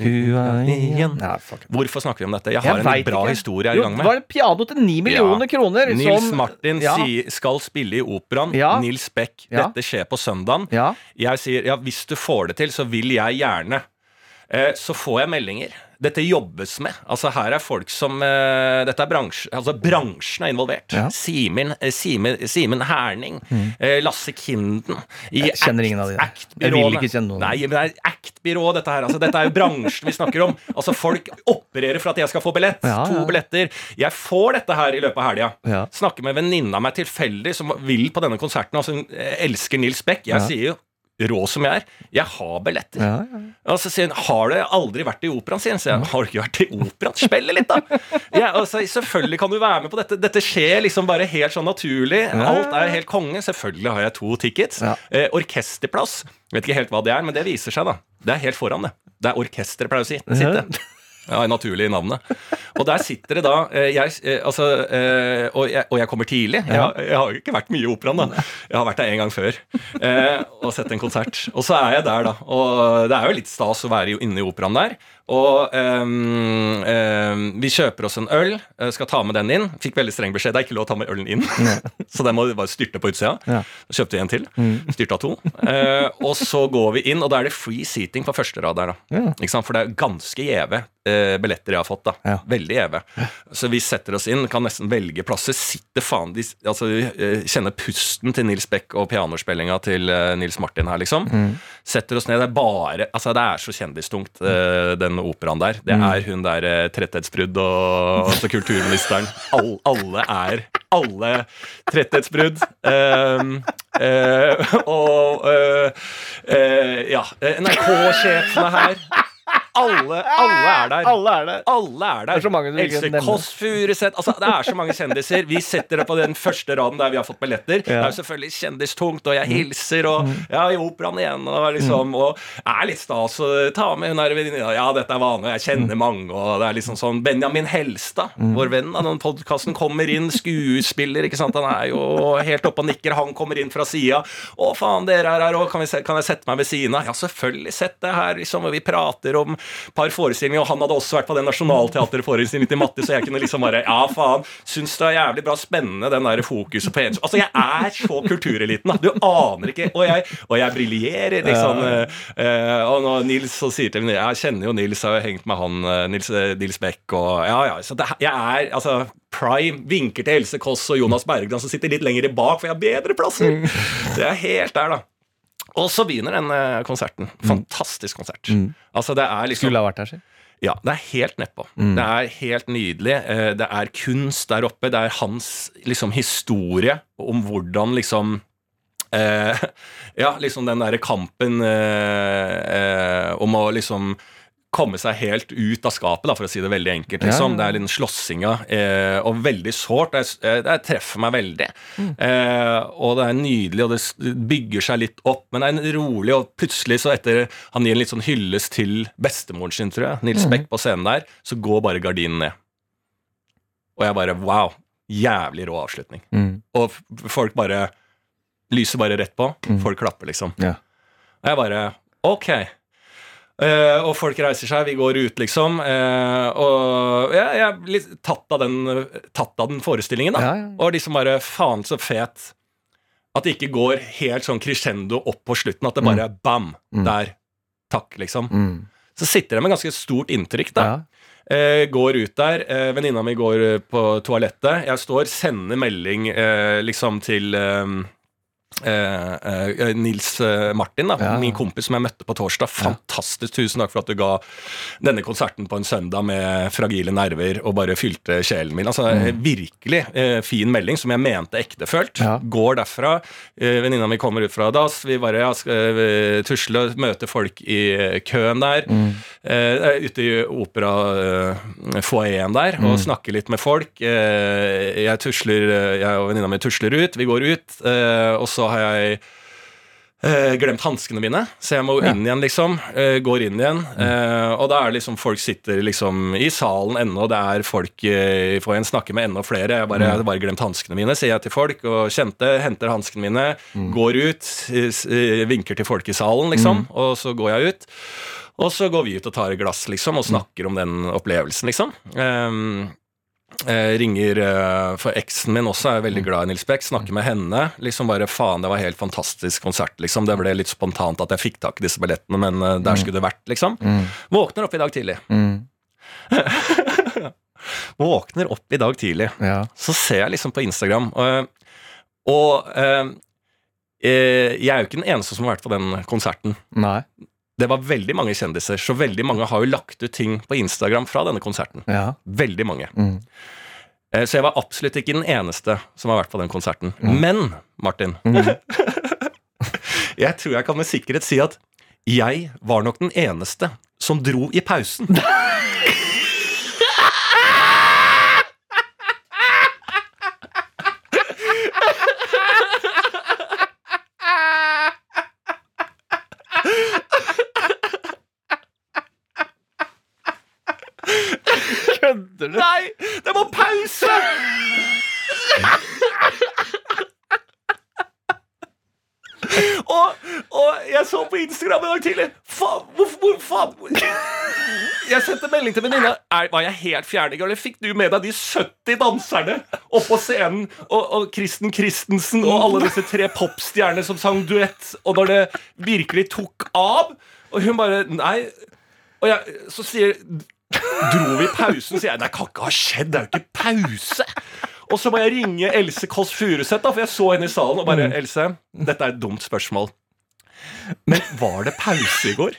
Kua igjen Ja, fuck. Hvorfor snakker vi om dette? Jeg Jeg har en vet bra ikke. historie jeg er i Jo, med Det var en piano til ni millioner kroner. Nils som- Martin ja, sier, skal spille i operaen. Ja. Nils Beck. Ja. Dette skjer på søndagen. Ja. Jeg sier ja, hvis du får det til, så vil jeg gjerne. Eh, så får jeg meldinger. Dette jobbes med. Altså Her er folk som uh, Dette er bransje, altså bransjen er involvert. Ja. Simen, eh, Simen, Simen Herning, eh, Lasse Kinden i Jeg kjenner ingen av de. Jeg vil ikke kjenne noen. Nei, men det er Act-byrået, dette her. Altså, dette er jo bransjen vi snakker om. Altså Folk opererer for at jeg skal få billett. Ja, ja. To billetter. Jeg får dette her i løpet av helga. Ja. Snakker med en venninne av meg tilfeldig som vil på denne konserten. Altså Hun elsker Nils Beck. Jeg Ja. sier jo rå som jeg er, jeg har billetter. Ja, ja. Og så sier hun har du aldri vært i operaen, sier. Så jeg har du ikke vært i operaen? Spille litt, da! Ja, altså, selvfølgelig kan du være med på dette. Dette skjer liksom bare helt sånn naturlig. Alt er helt konge. Selvfølgelig har jeg to tickets. Eh, orkesterplass. Vet ikke helt hva det er, men det viser seg, da. Det er helt foran, det. Det er orkesteret pleier å si. Sitte. Ja, naturlig i navnet. Og der sitter det da eh, jeg, eh, altså, eh, og, jeg, og jeg kommer tidlig. Jeg, har- jeg har ikke vært mye i operaen, da. Jeg har vært der en gang før og sett en konsert. Og så er jeg der, da. Og det er jo litt stas å være inne i operaen der. Og um, um, vi kjøper oss en øl, eh, skal ta med den inn. Fikk veldig streng beskjed. Det er ikke lov å ta med ølen inn. så den må vi bare styrte på utsida. Ja. Så kjøpte vi en til. Styrta to. Uh, og så går vi inn, og da er det free seating på første rad der. da Ja. For det er ganske gjeve uh, billetter jeg har fått. da Ja. Veldig gjeve. Så vi setter oss inn, kan nesten velge plasser. Sitter faen de, altså, eh, Kjenner pusten til Nils Beck og pianospillinga til Nils Martin her, liksom. Setter oss ned. Det er bare Altså, det er så kjendistungt, eh, den operaen der. Det er hun der eh, tretthetsbrudd og altså, kulturministeren. All, alle er alle tretthetsbrudd. Um, uh, og uh, uh, ja, NRK-sjefene her. Alle, alle er der. Alle er der. Alle er der. Det er så mange du Else. Kåss Furuseth altså, Det er så mange kjendiser. Vi setter det på den første raden der vi har fått billetter. Det er jo selvfølgelig kjendistungt, og jeg hilser, og ja, i operaen igjen, og liksom Og er litt stas å ta med hun der venninna. Ja, dette er vanlig, jeg kjenner mange, og det er liksom sånn Benjamin Helstad, vår venn av den podkasten, kommer inn, skuespiller, ikke sant. Han er jo helt oppe og nikker, han kommer inn fra sida. Å, faen, dere er her òg, kan, kan jeg sette meg ved siden av? Ja, selvfølgelig, sett deg her, liksom, og vi prater om par forestillinger, og han hadde også vært på den nasjonalteaterforestillingen til Matte, så jeg kunne liksom bare Ja, faen, syns det er jævlig bra, spennende, den der fokuset på ensomhet. Altså, jeg er så kultureliten, da. Du aner ikke. Og jeg, og jeg briljerer, liksom. Ja. og når Nils så sier til meg Jeg kjenner jo Nils, jeg har hengt med han, eh, Nils, eh, Nils Beck, og ja, ja. Så det, jeg er altså Prime vinker til Else Kåss og Jonas Bergland, som sitter litt lenger bak, for jeg har bedre plasser. Det er helt der, da. Og så begynner den eh, konserten. Fantastisk konsert. Altså, det er liksom Skulle ha vært her, si. ja, det er helt nedpå. Det er helt nydelig. Eh, Det er kunst der oppe. Det er hans liksom historie om hvordan liksom eh, Ja, liksom den derre kampen eh, eh, om å liksom komme seg helt ut av skapet, da, for å si det veldig enkelt. Liksom. ja. Det er den slåssinga, eh, og veldig sårt. Det, er- det treffer meg veldig. Mm. Eh, og det er nydelig, og det bygger seg litt opp, men det er en rolig, og plutselig, så etter han gir en litt sånn hyllest til bestemoren sin, tror jeg, Mm. Nils Beck på scenen der, så går bare gardinen ned. Og jeg bare wow. Jævlig rå avslutning. Mm. Og folk bare Lyser bare rett på. Folk klapper, liksom. Ja. Og jeg bare Ok. Eh, og folk reiser seg, vi går ut, liksom. Uh, og jeg, jeg er litt tatt av den, tatt av den forestillingen, da. Ja, ja. Og liksom bare Faen, så fet. At det ikke går helt sånn crescendo opp på slutten. At det bare er bam! Der. Takk, liksom. Mm. Så sitter jeg med ganske stort inntrykk, da. Ja. Eh, går ut der. Venninna mi går på toalettet. Jeg står, sender melding liksom til eh, eh, Nils eh, Martin, da, Ja. min kompis som jeg møtte på torsdag. Fantastisk. Tusen takk for at du ga denne konserten på en søndag med fragile nerver og bare fylte sjelen min. Altså, mm. Virkelig eh, fin melding som jeg mente ektefølt. Ja. Går derfra. Eh, Venninna mi kommer ut fra dass. Vi bare ja, eh, tusle, møte folk i køen der. Eh, ute i operafoajeen der og snakke litt med folk. Eh, jeg tusler, jeg og venninna mi tusler ut. Vi går ut, eh, og så har jeg eh, glemt hanskene mine, så jeg må inn igjen, liksom. Eh, går inn igjen. Eh, og da er det liksom folk sitter liksom i salen ennå, det er folk eh, Får en snakke med enda flere. Jeg bare, jeg hadde bare glemt hanskene mine, sier jeg til folk, og kjente, henter hanskene mine, går ut, eh, vinker til folk i salen, liksom, og så går jeg ut. Og så går vi ut og tar et glass, liksom, og snakker om den opplevelsen, liksom. Um, Eh, ringer eh, For eksen min også er veldig glad i Nils Beck. Snakker med henne. Liksom bare Faen, det var helt fantastisk konsert, liksom. Det ble litt spontant at jeg fikk tak i disse billettene, men eh, der skulle det vært, liksom. Våkner opp i dag tidlig. Mm. Våkner opp i dag tidlig. Ja. Så ser jeg liksom på Instagram, og, og eh, jeg er jo ikke den eneste som har vært på den konserten. Nei. Det var veldig mange kjendiser, så veldig mange har jo lagt ut ting på Instagram fra denne konserten. Ja. Veldig mange. Mm. Eh, Så jeg var absolutt ikke den eneste som har vært på den konserten. Men, Martin Jeg tror jeg kan med sikkerhet si at jeg var nok den eneste som dro i pausen. Kødder du? Nei, det var pause! og, og jeg så på Instagram i dag tidlig Faen, hvorfor hvor, faen Jeg sendte melding til venninna. Var jeg helt fjern i går? Eller fikk du med deg de 70 danserne oppå scenen? Og, og Kristen Christensen og alle disse tre popstjernene som sang duett. Og når det virkelig tok av Og hun bare Nei. Og jeg, så sier Dro vi i pausen? sier jeg. Nei, kan ikke ha skjedd. Det er jo ikke pause. Og så må jeg ringe Else Kåss Furuseth, for jeg så henne i salen og bare Else, dette er et dumt spørsmål. Men var det pause i går?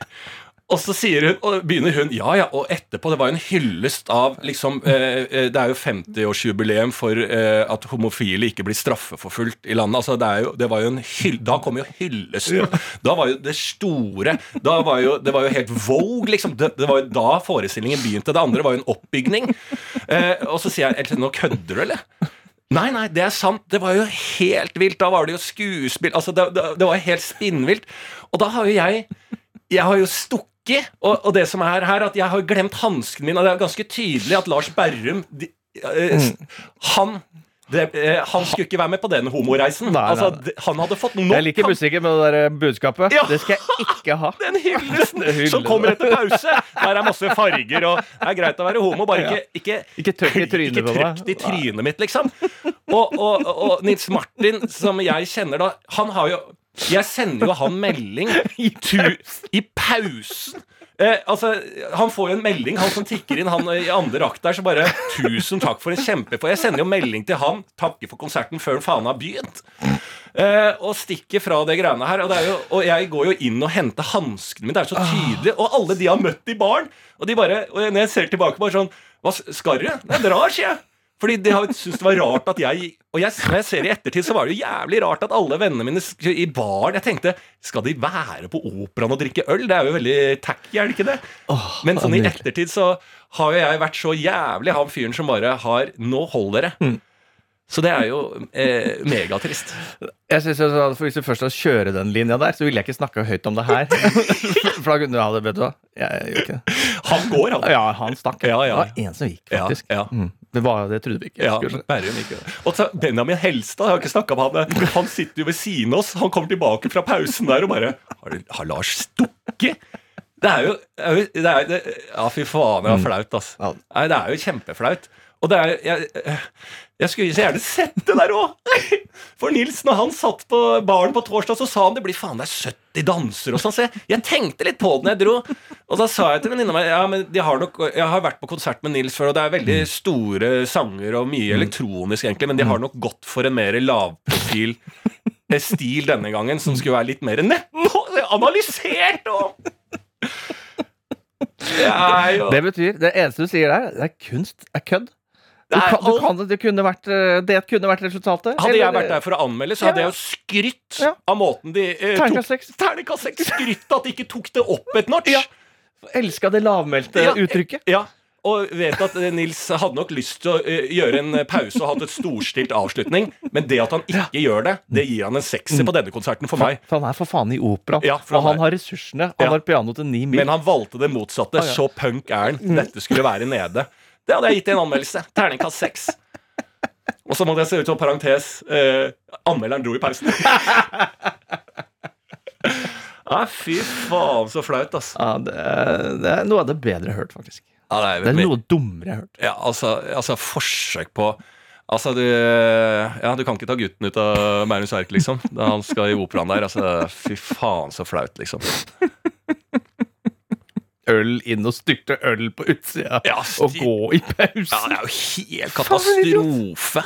Og så hun, og begynner hun Ja, ja, og etterpå Det var jo en hyllest av liksom eh, eh, Det er jo 50-årsjubileum for eh, at homofile ikke blir straffeforfulgt i landet. Altså, det, er jo, det var jo en hyll, Da kom jo hyllesten. Da var jo det store Da var jo, Det var jo helt vogue, liksom. Det, det var jo da forestillingen begynte. Det andre var jo en oppbygning. Eh, og så sier jeg nå kødder du, eller? Nei, nei, det er sant. Det var jo helt vilt. Da var det jo skuespill Altså, det, det, det var helt spinnvilt. Og da har jo jeg Jeg har jo stukket. Og, og det som er her, at jeg har glemt hansken min. Og det er ganske tydelig at Lars Berrum de, eh, s- Han det, eh, Han skulle ikke være med på den homoreisen. Nei, Altså, nei. nei. Han hadde fått nok. Jeg liker musikken med det der budskapet. Ja. Det skal jeg ikke ha. den hyllesten Hylle. som kommer etter pause. Der er masse farger, og det er greit å være homo, bare ikke, ikke Ikke trykk i trynet ikke trykk i trynet mitt, liksom. Og, og, og Nils Martin, som jeg kjenner da, han har jo Jeg sender jo han melding tu, i pausen. Eh, altså, Han får jo en melding, han som tikker inn, han i andre akt der, så bare 'Tusen takk for en kjempefor'. Jeg sender jo melding til han, takker for konserten før faen har begynt. Eh, og stikker fra det greiene her. Og, det er jo, og jeg går jo inn og henter hanskene mine. Det er så tydelig. Og alle de har møtt i baren. Og de bare, og når jeg ser tilbake, bare sånn Hva skal du? Nei, drar, sier jeg. Fordi de har syntes det var rart at jeg Og jeg, når jeg ser i ettertid, så var det jo jævlig rart at alle vennene mine i baren Jeg tenkte Skal de være på operaen og drikke øl? Det er jo veldig tacky, er det ikke det? Men sånn i ettertid så har jo jeg vært så jævlig han fyren som bare har Nå holder det. Så det er jo eh, megatrist. Jeg synes jo sånn Hvis du først skal kjøre den linja der, så ville jeg ikke snakka høyt om det her. For da kunne ja, det, vet du hva? Jeg gjør ikke det. Han går, han. Ja, han stakk. Ja, ja. Det var en som gikk, Ja, faktisk. ja. Mm. Det, var, det trodde vi ikke. Ja. Bærum gikk. Og så Benjamin Helstad, jeg har ikke snakka med han. Han sitter jo ved siden av oss. Han kommer tilbake fra pausen der og bare Har, har Lars stukket? Det er jo, det er, det, Ja, fy faen, det var flaut, altså. Nei, det er jo kjempeflaut. Og det er jeg, jeg skulle så gjerne sett det der òg! For Nils, når han satt på baren på torsdag, så sa han det blir faen det er 70 dansere og sånn. Så jeg, jeg tenkte litt på det når jeg dro. Og da sa jeg til venninna mi ja, men har nok, jeg har vært på konsert med Nils før, og det er veldig store sanger og mye elektronisk, egentlig, men de har nok gått for en mer lavprofil eh, stil denne gangen, som skulle være litt mer nedpå, analysert og Jeg, jo... Det betyr, det eneste du sier der, det er kunst, er kødd. Du Det kan, du kan, det, kunne vært, eh, det kunne vært resultatet. Hadde jeg vært der for å anmelde, så hadde Ja. jeg jo skrytt Ja. av måten de eh, Terningkast 6. Terningkast 6. Skrytt at de ikke tok det opp et notch. Ja. Elska det lavmælte uttrykket. Ja, og vet at eh, Nils hadde nok lyst til å eh, gjøre en eh, pause og hatt et storstilt avslutning, men det at han ikke gjør det, det gir han en sekser på denne konserten for meg. For han er for faen i opera. Ja, og han han har ressursene. Han Ja. har piano til ni mil. Men han valgte det motsatte. Ah, ja. Så punk er han. Dette skulle være nede. Det hadde jeg gitt i en anmeldelse. Terningkast seks. Og så måtte jeg se ut som parentes. Eh, anmelderen dro i pausen. Nei, fy faen, så flaut, altså. ja, det, er, det er noe av det bedre jeg har hørt, faktisk. Ja, Det er noe dummere jeg har hørt. Ja, altså, altså forsøk på Altså, du Ja, du kan ikke ta gutten ut av Magnus Erk, liksom. Da han skal i operaen der. Altså, fy faen, så flaut, liksom. Øl inn og styrte øl på utsida. Ja, og gå i pausen. Ja, det er jo helt katastrofe.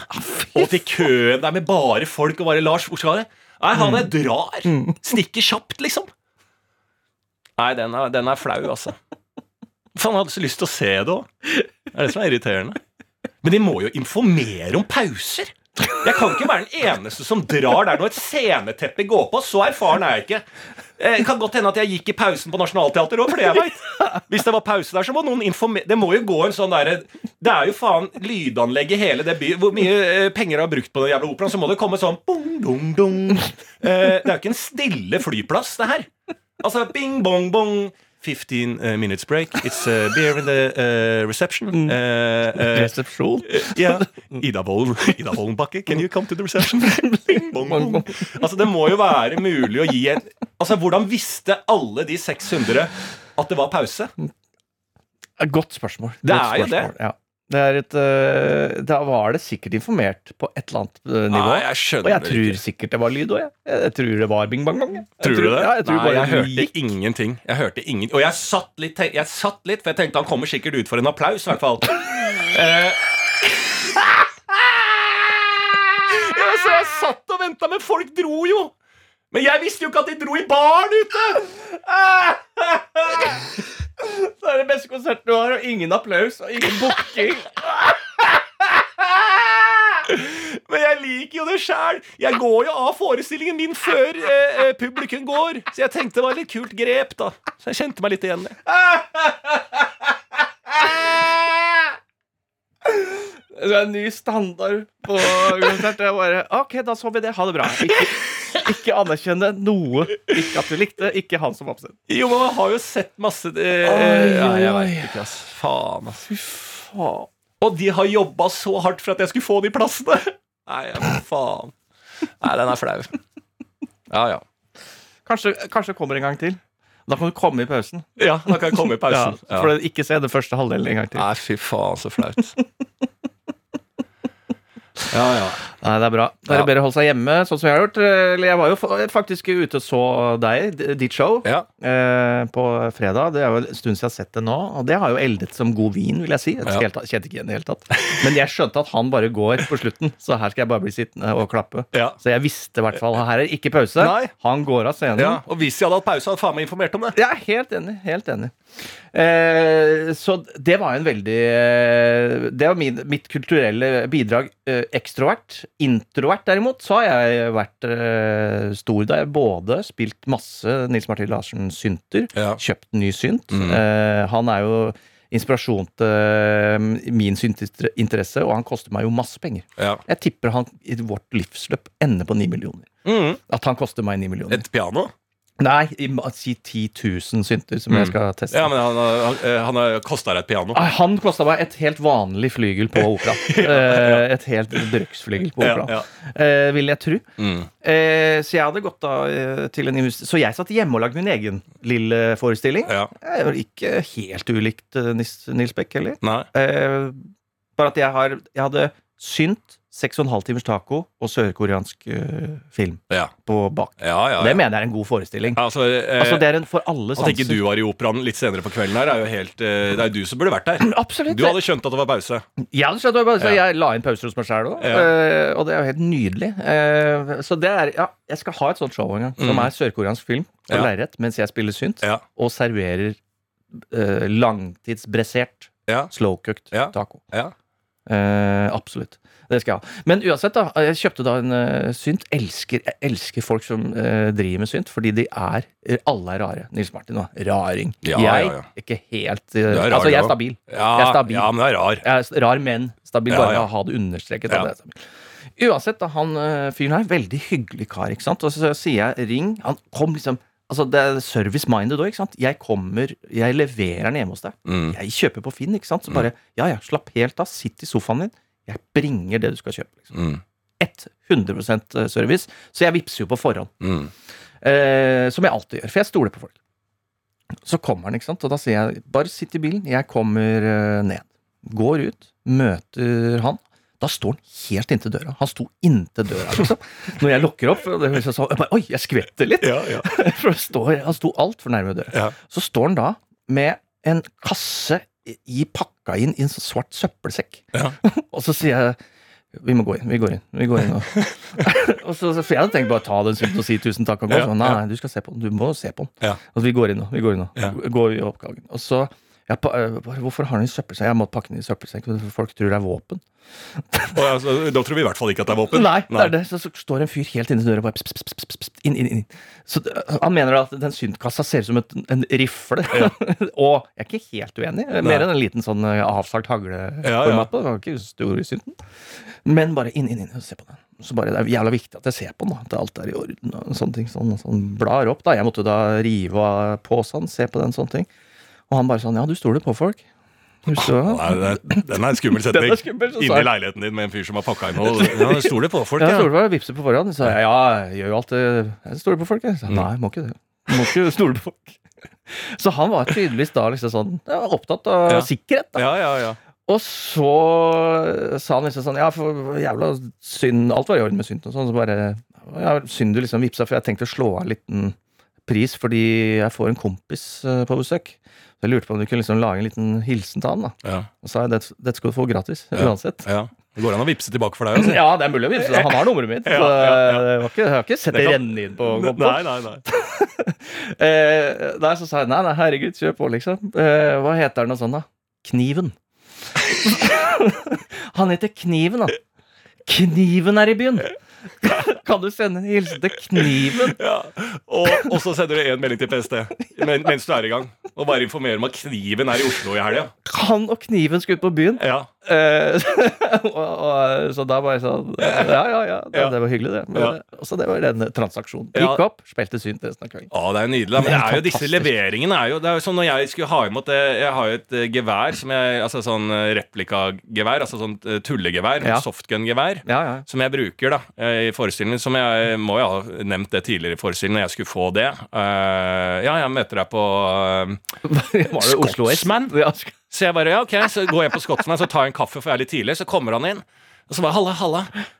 Og til køen der med bare folk og bare Lars, hvor skal det? Nei, han er drar. Stikker kjapt, liksom. Nei, den er, den er flau, altså. Faen, jeg hadde så lyst til å se det òg. Det er det som er irriterende. Men de må jo informere om pauser. Jeg kan ikke være den eneste som drar der når et sceneteppe går på. Så erfaren er jeg ikke. Eh, Det kan godt hende at jeg gikk i pausen på Nationaltheatret òg, for det jeg veit. Hvis det var pause der, så må noen informere Det må jo gå en sånn derre Det er jo faen lydanlegg i hele det by... Hvor mye eh, penger du har brukt på den jævla operaen, så må det komme sånn bong, dong, dong. Eh, Det er jo ikke en stille flyplass, det her. Altså bing, bong, bong. 15 uh, minutes break. It's uh, beer in the uh, reception. Uh, uh, Resepsjon. ja. Ida Bollen Ida Bollenbakke, can you come to the reception? Bong, bong. Altså, det må jo være mulig å gi en Altså, Hvordan visste alle de 600 at det var pause? Godt spørsmål. Det Godt er jo det. Ja. Det er et, øh, da var det sikkert informert på et eller annet øh, nivå. Nei, jeg og jeg tror ikke. sikkert det var lyd òg, jeg. Jeg tror det var bing-bang-bang. Jeg Tror du det? Ja, jeg tror Nei, jeg hørte ingenting. Jeg hørte ingen Og jeg satt litt, jeg satt litt for jeg tenkte han kommer sikkert ut for en applaus, i hvert fall. Eh, ja, så jeg satt og venta, men folk dro jo. Men jeg visste jo ikke at de dro i baren ute! Beste konserten du har, og ingen applaus og ingen booking. Men jeg liker jo det sjæl. Jeg går jo av forestillingen min før eh, eh, publikum går. Så jeg tenkte det var et litt kult grep, da. Så jeg kjente meg litt igjen. Det er en ny standard på konsert. Jeg bare, ok, da så vi det. Ha det bra. Ikke, ikke anerkjenne noe. Ikke at du likte, ikke han som oppsett. Jo, men man har jo sett masse eh, Oi, Nei, jeg veit ikke, ass. Faen, ass. Fy faen. Og de har jobba så hardt for at jeg skulle få de plassene. Nei, ja, faen. Nei, den er flau. Ja, ja. Kanskje, kanskje kommer en gang til. Da kan du komme i pausen. Ja, da kan jeg komme i pausen. Ja, for ikke se det første halvdelen en gang til. Nei, fy faen, så flaut. Ja, ja. Nei, det er bra. Det er Ja. bedre å holde seg hjemme, sånn som jeg har gjort. Eller jeg var jo faktisk ute og så deg, ditt show, ja. eh, på fredag. Det er jo en stund siden jeg har sett det nå, og det har jo eldet som god vin, vil jeg si. Jeg Ja. kjente ikke igjen i det hele tatt. Men jeg skjønte at han bare går på slutten, så her skal jeg bare bli sittende og klappe. Ja. Så jeg visste i hvert fall her er ikke pause. Nei. Han går av scenen. ja. Og hvis jeg hadde hatt pause, hadde faen meg informert om det. Er helt enig. Helt enig. Eh, så det var en veldig eh, Det var min, mitt kulturelle bidrag. Eh, ekstrovert. Introvert, derimot, så har jeg vært eh, stor da jeg både spilt masse Nils Martin Larsen synter, Ja. kjøpt ny synt. Mm. Eh, han er jo inspirasjon til eh, min syntinteresse, og han koster meg jo masse penger. Ja. Jeg tipper han i vårt livsløp ender på ni millioner. Mm. At han koster meg ni millioner. Et piano? Nei, si 10 000 synter som Mm. jeg skal teste. Ja, men han, han, han har kosta deg et piano. Han kosta meg et helt vanlig flygel på opera. Eh, et helt bruksflygel på opera, ja. Eh, vil jeg tro. Mm. Eh, så jeg hadde gått da eh, til en invest- Så jeg satt hjemme og lagde min egen lille forestilling. Ja. Ikke helt ulikt eh, Nils Beck heller. Nei. Eh, bare at jeg, har, jeg hadde synt, seks og en halv timers taco og sørkoreansk eh, film Ja, på bak. ja. Det mener jeg er en god forestilling. Altså, eh, Altså, det er en for alle At ikke du var i operaen litt senere på kvelden her, er jo helt eh, Det er jo du som burde vært der. Absolutt. Du hadde skjønt at det var pause. Jeg hadde skjønt at det, var pause. Jeg la inn pauser hos meg sjæl òg, Ja. og det er jo helt nydelig. Eh, så det er Ja, jeg skal ha et sånt show en gang, som Mm. er sørkoreansk film på Ja. lerret mens jeg spiller synt, og serverer eh, langtidsbressert, slow-cooked taco. Ja. Eh, absolutt. Det skal jeg ha. Men uansett, da. Jeg kjøpte da en uh, synt. Elsker, jeg elsker folk som uh, driver med synt, fordi de er Alle er rare. Nils Martin da. Raring. Ja, jeg ja, ja. ikke helt uh, rar, Altså, jeg er stabil. Ja, Jeg er stabil. ja, men du er rar. Jeg er rar, men stabil. Bare ja. ha det understreket. Ja. Uansett, da, han eh, fyren her, veldig hyggelig kar, ikke sant. Og så sier jeg ring. Han kom liksom Altså, det er service-minded òg. Jeg kommer, jeg leverer den hjemme hos deg. Mm. Jeg kjøper på Finn, ikke sant. Så bare ja, ja, slapp helt av. Sitt i sofaen din. Jeg bringer det du skal kjøpe. liksom. Mm. 100% service. Så jeg vippser jo på forhånd. Mm. Eh, som jeg alltid gjør, for jeg stoler på folk. Så kommer han, ikke sant, og da sier jeg bare sitt i bilen, jeg kommer eh, ned. Går ut, møter han. Da står han helt inntil døra. Han sto inntil døra, liksom. Når jeg lukker opp, og det jeg bare, oi, jeg skvetter litt. Ja, ja. For står, han sto altfor nærme døra. Ja. Så står han da med en kasse i pakka inn i en sånn svart søppelsekk. Ja. og så sier jeg vi må gå inn. Vi går inn. vi går inn og, og så, så, For jeg hadde tenkt bare å ta den sulten og si tusen takk. Og gå. Ja, Så, nei, ja. du skal se på den. Du må se på den. Ja. Og så vi går inn nå. Vi går inn nå. Går i oppgangen. Og så jeg, bare, Hvorfor har den i søppelsekk? Jeg må pakke den i søppelsekk. for Folk tror det er våpen. Og, altså, da tror vi i hvert fall ikke at det er våpen. Nei, det er det. Så, så står en fyr helt inni døra og bare pss, pss, pss, inn, inn, inn. Så Han mener da at den syntkassa ser ut som et, en rifle. og jeg er ikke helt uenig. Mer enn en liten sånn avsalt avsagt hagleformat Ja, ja. ikke stor synten. Men bare inn, inn, inn og se på den. Så bare, Det er jævla viktig at jeg ser på den. da, At alt er i orden. og sånne ting, sånn, sånn Blar opp. da, Jeg måtte da rive av posen, se på den, sånne ting. Og han bare sånn Ja, du stoler på folk. Du stoler, Nei, det- den er en skummel setning. er skummel, sa Inni leiligheten din med en fyr som har pakka inn noe. Ja, stoler på folk, Ja, ja. stoler på Vipser på forhånd. Så jeg, ja, jeg gjør jo alt det Jeg stoler på folk, jeg. Så, Mm. Nei, må ikke det. Må ikke stole på folk. Så han var tydeligvis da liksom sånn ja, opptatt av Ja. sikkerhet. da Ja, ja, ja. Og så sa han liksom sånn Ja, for jævla synd Alt var i orden med synd og sånn. Så bare ja, Synd du liksom vipsa, for jeg tenkte å slå av en liten pris fordi jeg får en kompis eh, på besøk. Så jeg lurte på om du kunne liksom lage en liten hilsen til han. da ja. Og sa jeg det, dette skal du få gratis. Uansett. ja. Det går an å vippse tilbake for deg også. Ja, det er mulig å vipse. Han har nummeret mitt. Så det ikke, jeg har ikke sett Det renne inn på kontoen. Nei, nei, nei. Eh, der så sa jeg nei, nei, herregud, kjør på, liksom. Eh, hva heter den og sånn, da? Kniven. Han heter Kniven, da. Kniven er i byen! Kan du sende en hilsen til Kniven? Ja. Og, og så sender du en melding til PST men, mens du er i gang. Og bare informerer om at kniven er i Oslo i helga. Han og Kniven skulle ut på byen. Ja. Eh, og, og, så da var jeg sånn Ja, ja, ja. Det, Ja. det var hyggelig, det. Men, Ja. Så det var den transaksjonen. Ja. Gikk opp, spilte synt resten av kvelden. Å, det er nydelig. Men det er jo disse leveringene er jo Det er jo sånn når jeg skulle ha imot det Jeg har jo et eh, gevær som jeg Altså sånn eh, replikagevær, altså sånn eh, tullegevær, Ja. softgun-gevær. Ja, ja. Som jeg bruker da eh, i forestillingen. Som jeg må jo ha nevnt det tidligere i forestillingen, når jeg skulle få det. Uh, ja, jeg møter deg på uh, Var det Oslo S? Scotsman? Så jeg bare, ja ok, så går jeg på Scotsman, så tar jeg en kaffe, for jeg er litt tidlig. Så kommer han inn. Og så bare, halla, halla.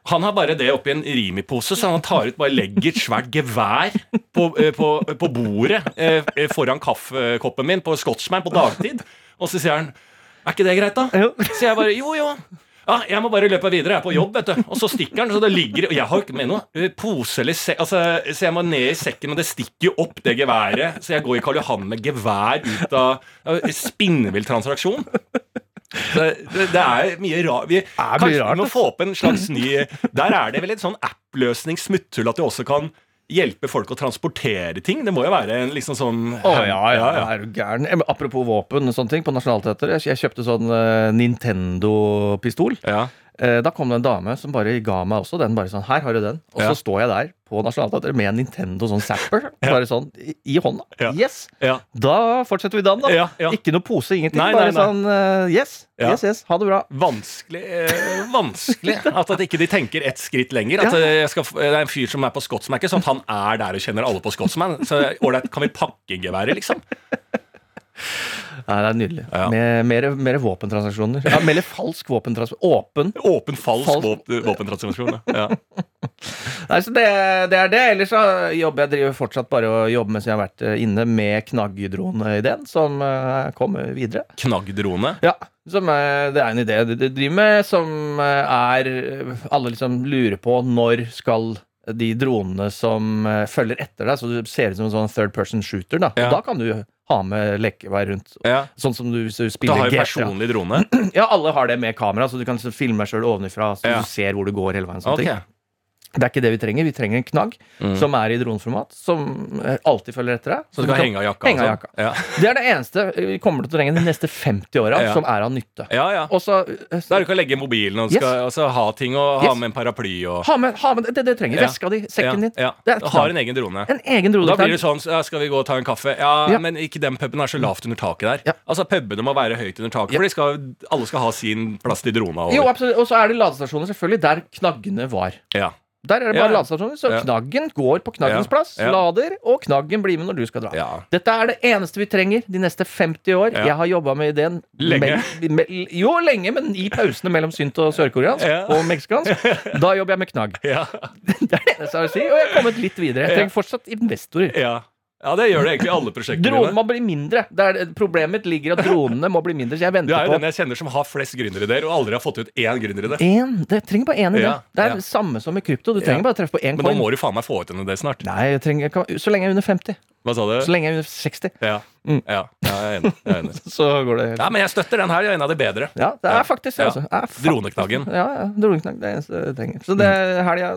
Han har bare det oppi en Rimi-pose, så han tar ut, bare legger et svært gevær på, eh, på, på bordet eh, foran kaffekoppen min på Scotsman på dagtid. Og så sier han, er ikke det greit da? Så jeg bare, jo, jo. Ja, jeg må bare løpe videre, jeg er på jobb, vet du. Og så stikker han, så det ligger Og jeg har jo ikke med noe eh, pose eller sekk altså, Så jeg må ned i sekken, men det stikker jo opp, det geværet. Så jeg går i Karl Johan med gevær ut av Spinnvill transaksjon. Det, det, det er mye rart. Vi, kanskje rart, vi må få opp en slags ny Der er det vel en sånn app-løsning, smutthull, at du også kan hjelpe folk å transportere ting. Det må jo være en liksom sånn Å ja, ja, er du gæren? Apropos våpen og sånne ting. På Nationaltheatret. Jeg, jeg kjøpte sånn eh, Nintendo-pistol. Ja. Eh, da kom det en dame som bare ga meg også den. Bare sånn, her har du den Og Ja. så står jeg der på Nationaltheatret med en Nintendo sånn zapper. Bare sånn i, i hånda. Ja. Yes! Ja. Da fortsetter vi dagen, da. Ja, ja. Ikke noe pose, ingenting. Nei, bare nei, nei. sånn eh, yes, Ja. yes, yes. Ha det bra. Vanskelig eh, Vanskelig at, at ikke de tenker ett skritt lenger. At Ja. eh, jeg skal, det er en fyr som er på Scotsman. Ikke sånn at han er der og kjenner alle på Scotsman. Så ålreit, kan vi pakke geværet, liksom? Nei, det er nydelig. Ja. Med, mer, mer våpentransaksjoner. Ja, Eller falsk våpentransaksjon. Åpen. Åpen falsk, Falsk- våpen- våpentransaksjon. Ja. Nei, så det, det er det. Ellers så jobber jeg driver fortsatt bare å jobbe mens jeg har vært eh, inne med knaggdrone-ideen, som eh, kommer videre. Knaggdrone. Ja, som er, det er en idé du driver med, som eh, er Alle liksom lurer på når skal de dronene som eh, følger etter deg, så du ser ut som en sånn third person shooter, da. Ja. Og da kan du ha med lekevei rundt. Ja. Sånn som du, spiller du Du har jo personlig drone. Ja, alle har det med kamera, så du kan filme deg sjøl ovenifra, så Ja. du ser hvor du går hele veien. Sånne Ok. ting. Det er ikke det vi trenger. Vi trenger en knagg Mm. som er i droneformat, som eh, alltid følger etter deg. Så du kan henge av jakka? henge av jakka. Ja. Det er det eneste vi kommer til å trenge de neste 50 åra, Ja. som er av nytte. ja, ja. Og så Der du kan legge mobilen og, skal, og så ha ting og ha Yes. med en paraply og ha med, ha med det det du trenger. Veska di, sekken din. Ja. Det har en egen drone. En egen drone. da blir det sånn Skal vi gå og ta en kaffe? Ja, men ikke den puben er så lavt under taket der. Altså Pubene må være høyt under taket, for skal, alle skal ha sin plass til drona. Jo, absolutt. Og så er det ladestasjoner, selvfølgelig, der knaggene var. Ja. Der er det bare Ja. ladestasjoner, så Ja. knaggen går på knaggens Ja. plass, lader, og knaggen blir med når du skal dra. Dette er det eneste vi trenger de neste 50 år. Jeg har jobba med ideen Lenge. Med, med, jo, lenge, men i pausene mellom synt og sørkoreansk og meksikansk. Da jobber jeg med knagg. Ja. Det er det eneste jeg vil si. Og jeg har kommet litt videre. Jeg trenger fortsatt investorer. Ja. det gjør det egentlig i alle prosjektene Dronene må bli mindre. Det er, problemet mitt ligger at dronene må bli mindre. Så jeg venter på Du er jo på den jeg kjenner som har flest gründerideer, og aldri har fått ut én gründeridé. én. Det trenger bare én idé. Ja, Det er ja. det samme som i krypto. Du trenger Ja. bare treffe på én Men nå coin. må du faen meg få ut en idé snart. Nei, jeg trenger, jeg kan, så lenge jeg er under 50. Hva sa du? Så lenge jeg er under 60, Ja. Mm. ja. ja jeg er enig. Jeg er enig. så går det helt Ja, men jeg støtter den her. Jeg er en av de bedre. Ja, det er faktisk det. Ja. Altså. Er faktisk- Droneknaggen. Ja, ja, droneknagg. Det er eneste jeg trenger. Så det helga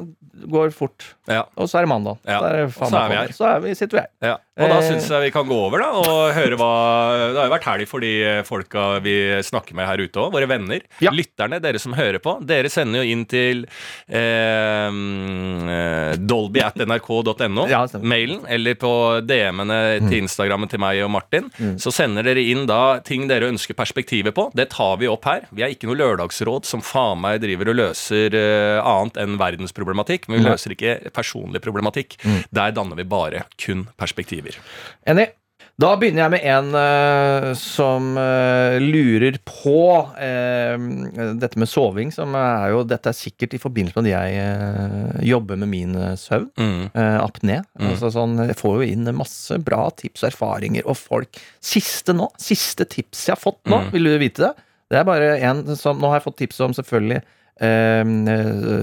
går fort. Ja. Og så er det mandag. Ja. Så er, det Og så er vi her. Så er vi, sitter vi her. Ja, og da Eh. syns jeg vi kan gå over da og høre hva Det har jo vært helg for de folka vi snakker med her ute òg, våre venner. Ja. Lytterne, dere som hører på. Dere sender jo inn til eh, eh, dolby at nrk.no, Ja, mailen, eller på DM-ene til Instagrammen til meg og Martin. Så sender dere inn da ting dere ønsker perspektivet på. Det tar vi opp her. Vi er ikke noe lørdagsråd som faen meg driver og løser eh, annet enn verdensproblematikk, men vi løser ikke personlig problematikk. Der danner vi bare kun perspektiver. Enig. Da begynner jeg med en uh, som uh, lurer på uh, dette med soving, som er jo Dette er sikkert i forbindelse med at jeg jobber med min søvn. Mm. apné. Mm. Altså sånn, jeg får jo inn masse bra tips og erfaringer og folk. Siste nå, siste tips jeg har fått nå, Mm. vil du vite det? Det er bare en som Nå har jeg fått tips om selvfølgelig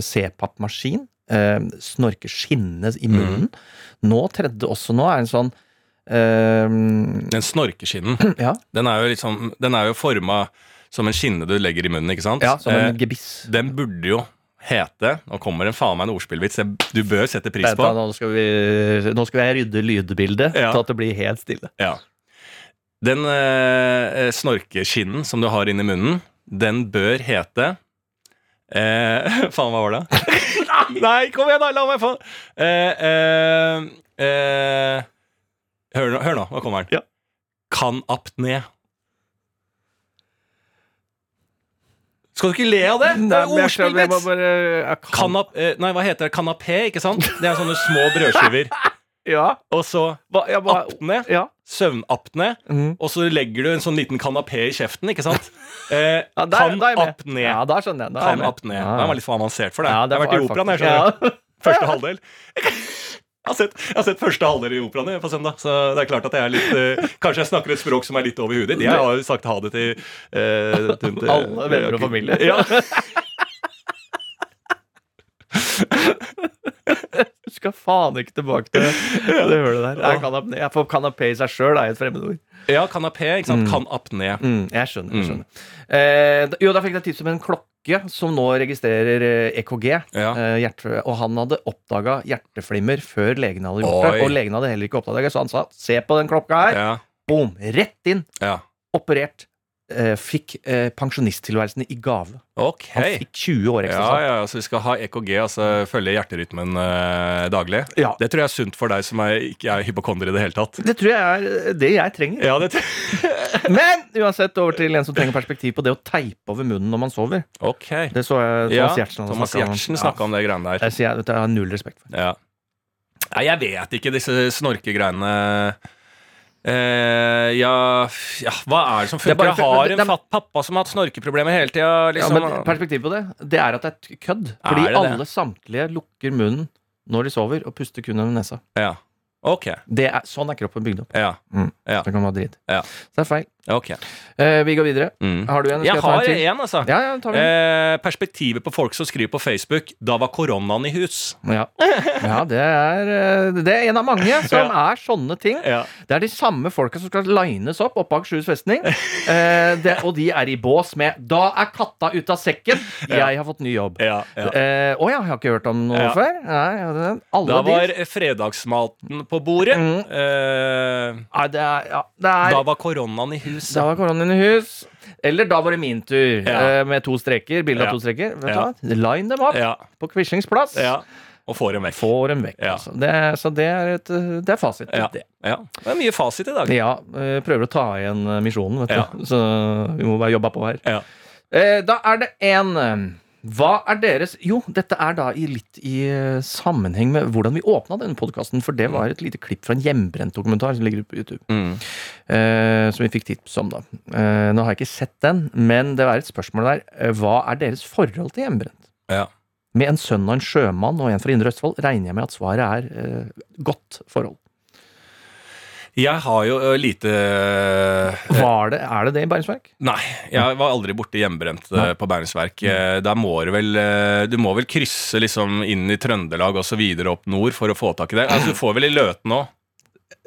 C-pappmaskin. Eh, snorke skinnene i munnen. Nå tredje også nå er en sånn eh, Den snorkeskinnen, Ja, den er jo liksom Den er jo forma som en skinne du legger i munnen, ikke sant? ja, som en Eh, gebiss. den burde jo hete Nå kommer det faen meg en ordspillvits du bør sette pris på. Nå skal, vi, nå skal jeg rydde lydbildet Ja. til at det blir helt stille. Ja. Den eh, snorkeskinnen som du har inni munnen, den bør hete eh, Faen, hva var det? Nei, kom igjen, da! La meg få eh, eh, eh, hør, nå, hør nå, nå kommer den. Ja. Kan apné. Skal du ikke le av det? Det er ordspillvits! kan- Kanap, eh, nei, hva heter det? Kanapé, ikke sant? Det er sånne små brødskiver. Ja, Og så jeg bare, apne. ja. Søvnapne. Mm. Og så legger du en sånn liten kanapé i kjeften, ikke sant? Eh, Ja, der- kan apne. Ja, der skjønner jeg. Da er Kan apne. Ja. Den var litt for avansert for det. Ja, jeg har vært i operaen, jeg, skjønner du. Første halvdel. Jeg har, sett, jeg har sett første halvdel i operaen på søndag, så det er klart at jeg er litt eh, Kanskje jeg snakker et språk som er litt over huet ditt. Jeg har jo sagt ha det til, eh, til, til Alle venner og familie. Ja. Du skal faen ikke tilbake til det hølet der. Jeg, kan apné. jeg får kanapé i seg sjøl, er et fremmedord. ja, kanapé. ikke sant? Kan apné. Mm, jeg skjønner. jeg Mm. Eh, jo, da fikk jeg tips om en klokke som nå registrerer eh, EKG. Ja. Eh, og han hadde oppdaga hjerteflimmer før legen hadde gjort det. Og legen hadde heller ikke oppdaga det, så han sa se på den klokka her. Ja. Boom! Rett inn. ja. Operert. Eh, fikk eh, pensjonisttilværelsen i gave. Ok. Han fikk 20 år ekstra. Ja, ja, ja, så vi skal ha EKG, altså følge hjerterytmen eh, daglig. Ja. Det tror jeg er sunt for deg som er, ikke er hypokonder i det hele tatt. Det tror jeg er det jeg trenger. Ja, det Men uansett, over til en som trenger perspektiv på det å teipe over munnen når man sover. Ok. Det så jeg Ja, Thomas hadde Thomas om. Giertsen snakka om det greiene der. Jeg, jeg, jeg har null respekt for. Ja. Nei, jeg vet ikke disse snorkegreiene. Eh, ja, ja, hva er det som Det er funker? Jeg har en fatt pappa som har hatt snorkeproblemer hele tida. Ja, Liksom. men perspektivet på det, det er at det er et kødd. Fordi det det? alle samtlige lukker munnen når de sover, og puster kun gjennom nesa. ja. Okay. Det er, sånn er kroppen bygd opp. Ja. Mm. Ja. Det kan være dritt. Ja. Så det er feil. Ok Eh, vi går videre. mm. Har du en? Skal Jeg har en til? en, altså. Ja, ja, tar vi. Eh, perspektivet på folk som skriver på Facebook 'Da var koronaen i hus'. Ja. ja, det er eh, Det er en av mange som er sånne ting. Ja. Det er de samme folka som skal lines opp oppe på Akershus festning. Eh, det, og de er i bås med 'Da er katta ute av sekken'. Jeg har fått ny jobb. Ja, ja. Eh, Å ja, jeg har ikke hørt om noe Ja. før. Nei, ja, det, alle Da de var fredagsmaten på bordet. Mm. Eh, Nei, det er, ja, det er da var koronaen i hus. Da var koronaen i hus. Eller da var det min tur, Ja. eh, med to streker. Bilde Ja. to streker. Line dem opp på Quislings plass. Og får dem vekk. Får dem vekk. Ja. Altså. Det, så det er, et, eh, det er fasit. Ja. Det. ja. Det er mye fasit i dag. Ja, eh, prøver å ta igjen misjonen, vet du. Så vi må bare jobbe på her. Ja. Da er det en eh, Hva er deres Jo, dette er da i litt i eh, sammenheng med hvordan vi åpna denne podkasten, for det var et lite klipp fra en hjemmebrent-dokumentar som ligger ute på YouTube. Mm. eh, som vi fikk tips om, da. Eh, nå har jeg ikke sett den, men det er et spørsmål der. Eh, hva er deres forhold til hjemmebrent? Ja. Med en sønn og en sjømann og en fra Indre Østfold regner jeg med at svaret er eh, godt forhold. Jeg har jo ø, lite Var det, er det det i Bergensverk? Nei, jeg var aldri borte hjemmebrent ø, på Bergensverk. Eh, Der må du vel ø, Du må vel krysse liksom inn i Trøndelag og så videre opp nord for å få tak i det. Altså, du får vel i Løten òg.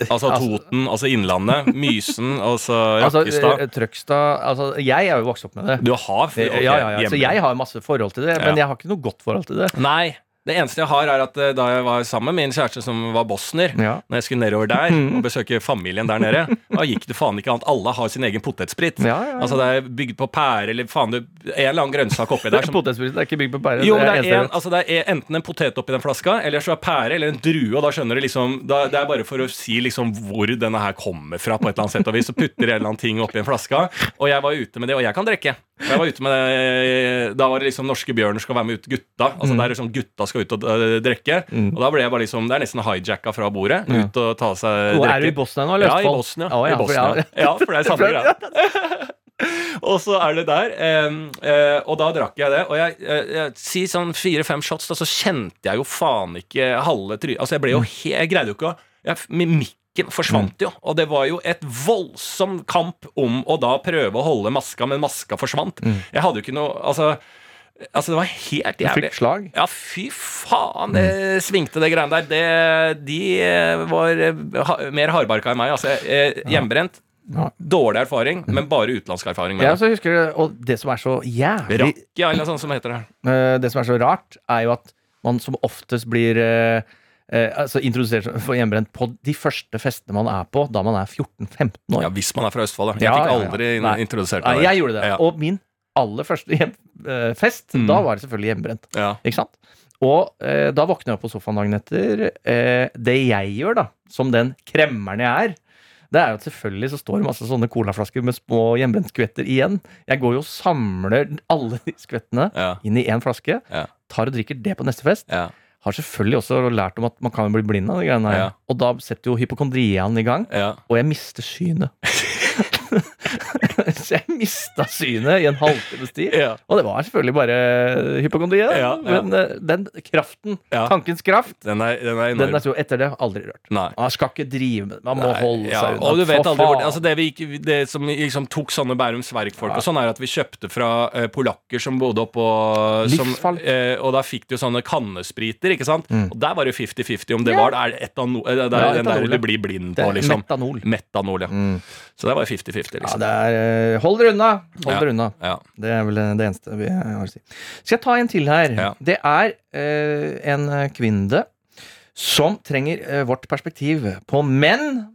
Altså Altså- Toten, altså Innlandet. Mysen, altså Altså, Rakkestad. eh, Trøgstad altså, Jeg er jo vokst opp med det. Du har okay, ja, ja, ja. Så jeg har masse forhold til det, men jeg har ikke noe godt forhold til det. Nei. Det eneste jeg har, er at eh, da jeg var sammen med min kjæreste som var bosner, Ja. når jeg skulle nedover der og besøke familien der nede, da gikk det faen ikke annet. Alle har sin egen potetsprit. Ja, ja. Altså Det er bygd på pære eller faen en eller annen grønnsak oppi der. Som, Potetspriten er ikke bygd på pære. jo, det er, en, altså det er enten en potet oppi den flaska, eller så er pære eller en drue. Og da skjønner du liksom da, Det er bare for å si liksom hvor denne her kommer fra, på et eller annet sett og vis. Så putter en eller annen ting oppi en flaska. Og jeg var ute med det, og jeg kan drikke. Jeg var ute med det, Da var det liksom Norske Bjørner skal være med ut gutta. Altså Der er det sånn gutta skal ut og drikke. Mm. Og da ble jeg bare liksom Det er nesten hijacka fra bordet. Ut og ta seg Og drikke. er du i Bosnia nå, Ja, i? Bosnia. Oh, ja, I Bosnia. For, Ja, for det er samme greia. og så er det der. Eh, eh, og da drakk jeg det. Og jeg, eh, jeg si sånn fire-fem shots, da, så kjente jeg jo faen ikke halve trynet. Altså, jeg ble jo he Jeg greide jo ikke å jeg, Mimikken forsvant jo. Og det var jo et voldsom kamp om å da prøve å holde maska, men maska forsvant. Jeg hadde jo ikke noe Altså, altså det var helt Du jævlig. fikk slag? Ja, fy faen, det svingte det greiene der. Det, de eh, var eh, ha, mer hardbarka enn meg. Altså, eh, hjemmebrent. Ja. Dårlig erfaring, men bare utenlandsk erfaring. Ja, så husker du, Og det som er så jævlig Rakkja, eller noe sånt som heter det. Det som er så rart, er jo at man som oftest blir eh, altså introdusert for hjemmebrent på de første festene man er på da man er 14-15 år. Ja, Hvis man er fra Østfold, da. Jeg Ja, fikk ja, ja. aldri Nei. introdusert Nei, jeg gjorde det. Ja. Og min aller første hjem, eh, fest, Mm. da var det selvfølgelig hjemmebrent. Ja. Ikke sant? Og eh, da våkner jeg opp på sofaen dagen etter. Eh, det jeg gjør, da, som den kremmeren jeg er, det er jo at selvfølgelig så står det masse sånne colaflasker med små hjemmebrentskvetter igjen. Jeg går jo og samler alle de skvettene Ja. inn i én flaske, Ja. tar og drikker det på neste fest. Ja. Har selvfølgelig også lært om at man kan bli blind av de greiene her. Ja. Og da setter jo hypokondrien i gang, Ja. og jeg mister synet. så jeg mista synet i en halvtimes tid. Ja. Og det var selvfølgelig bare hypokondrien. Ja, ja. Men eh, den kraften, Ja. tankens kraft, Den er, den er den er så etter det aldri rørt. Nei. Man skal ikke drive med det. Man må Nei, holde ja, seg unna. Og du vet aldri hvor altså det, vi det som liksom tok sånne Bærums Verk-folk, og sånn er at vi kjøpte fra uh, polakker som bodde oppå uh, Og da fikk du sånne kannespriter, ikke sant? Og der var det 50-50 om det Ja. var er det etano, eh, det er Ja, den der du blir blind på, liksom. metanol. Metanol, ja. Mm. Så det var 50-50, Ja, liksom. det er Hold dere unna! Hold Ja. dere unna. Det er vel det eneste vi har å si. Skal jeg ta en til her? Det er eh, en kvinne som trenger eh, vårt perspektiv på menn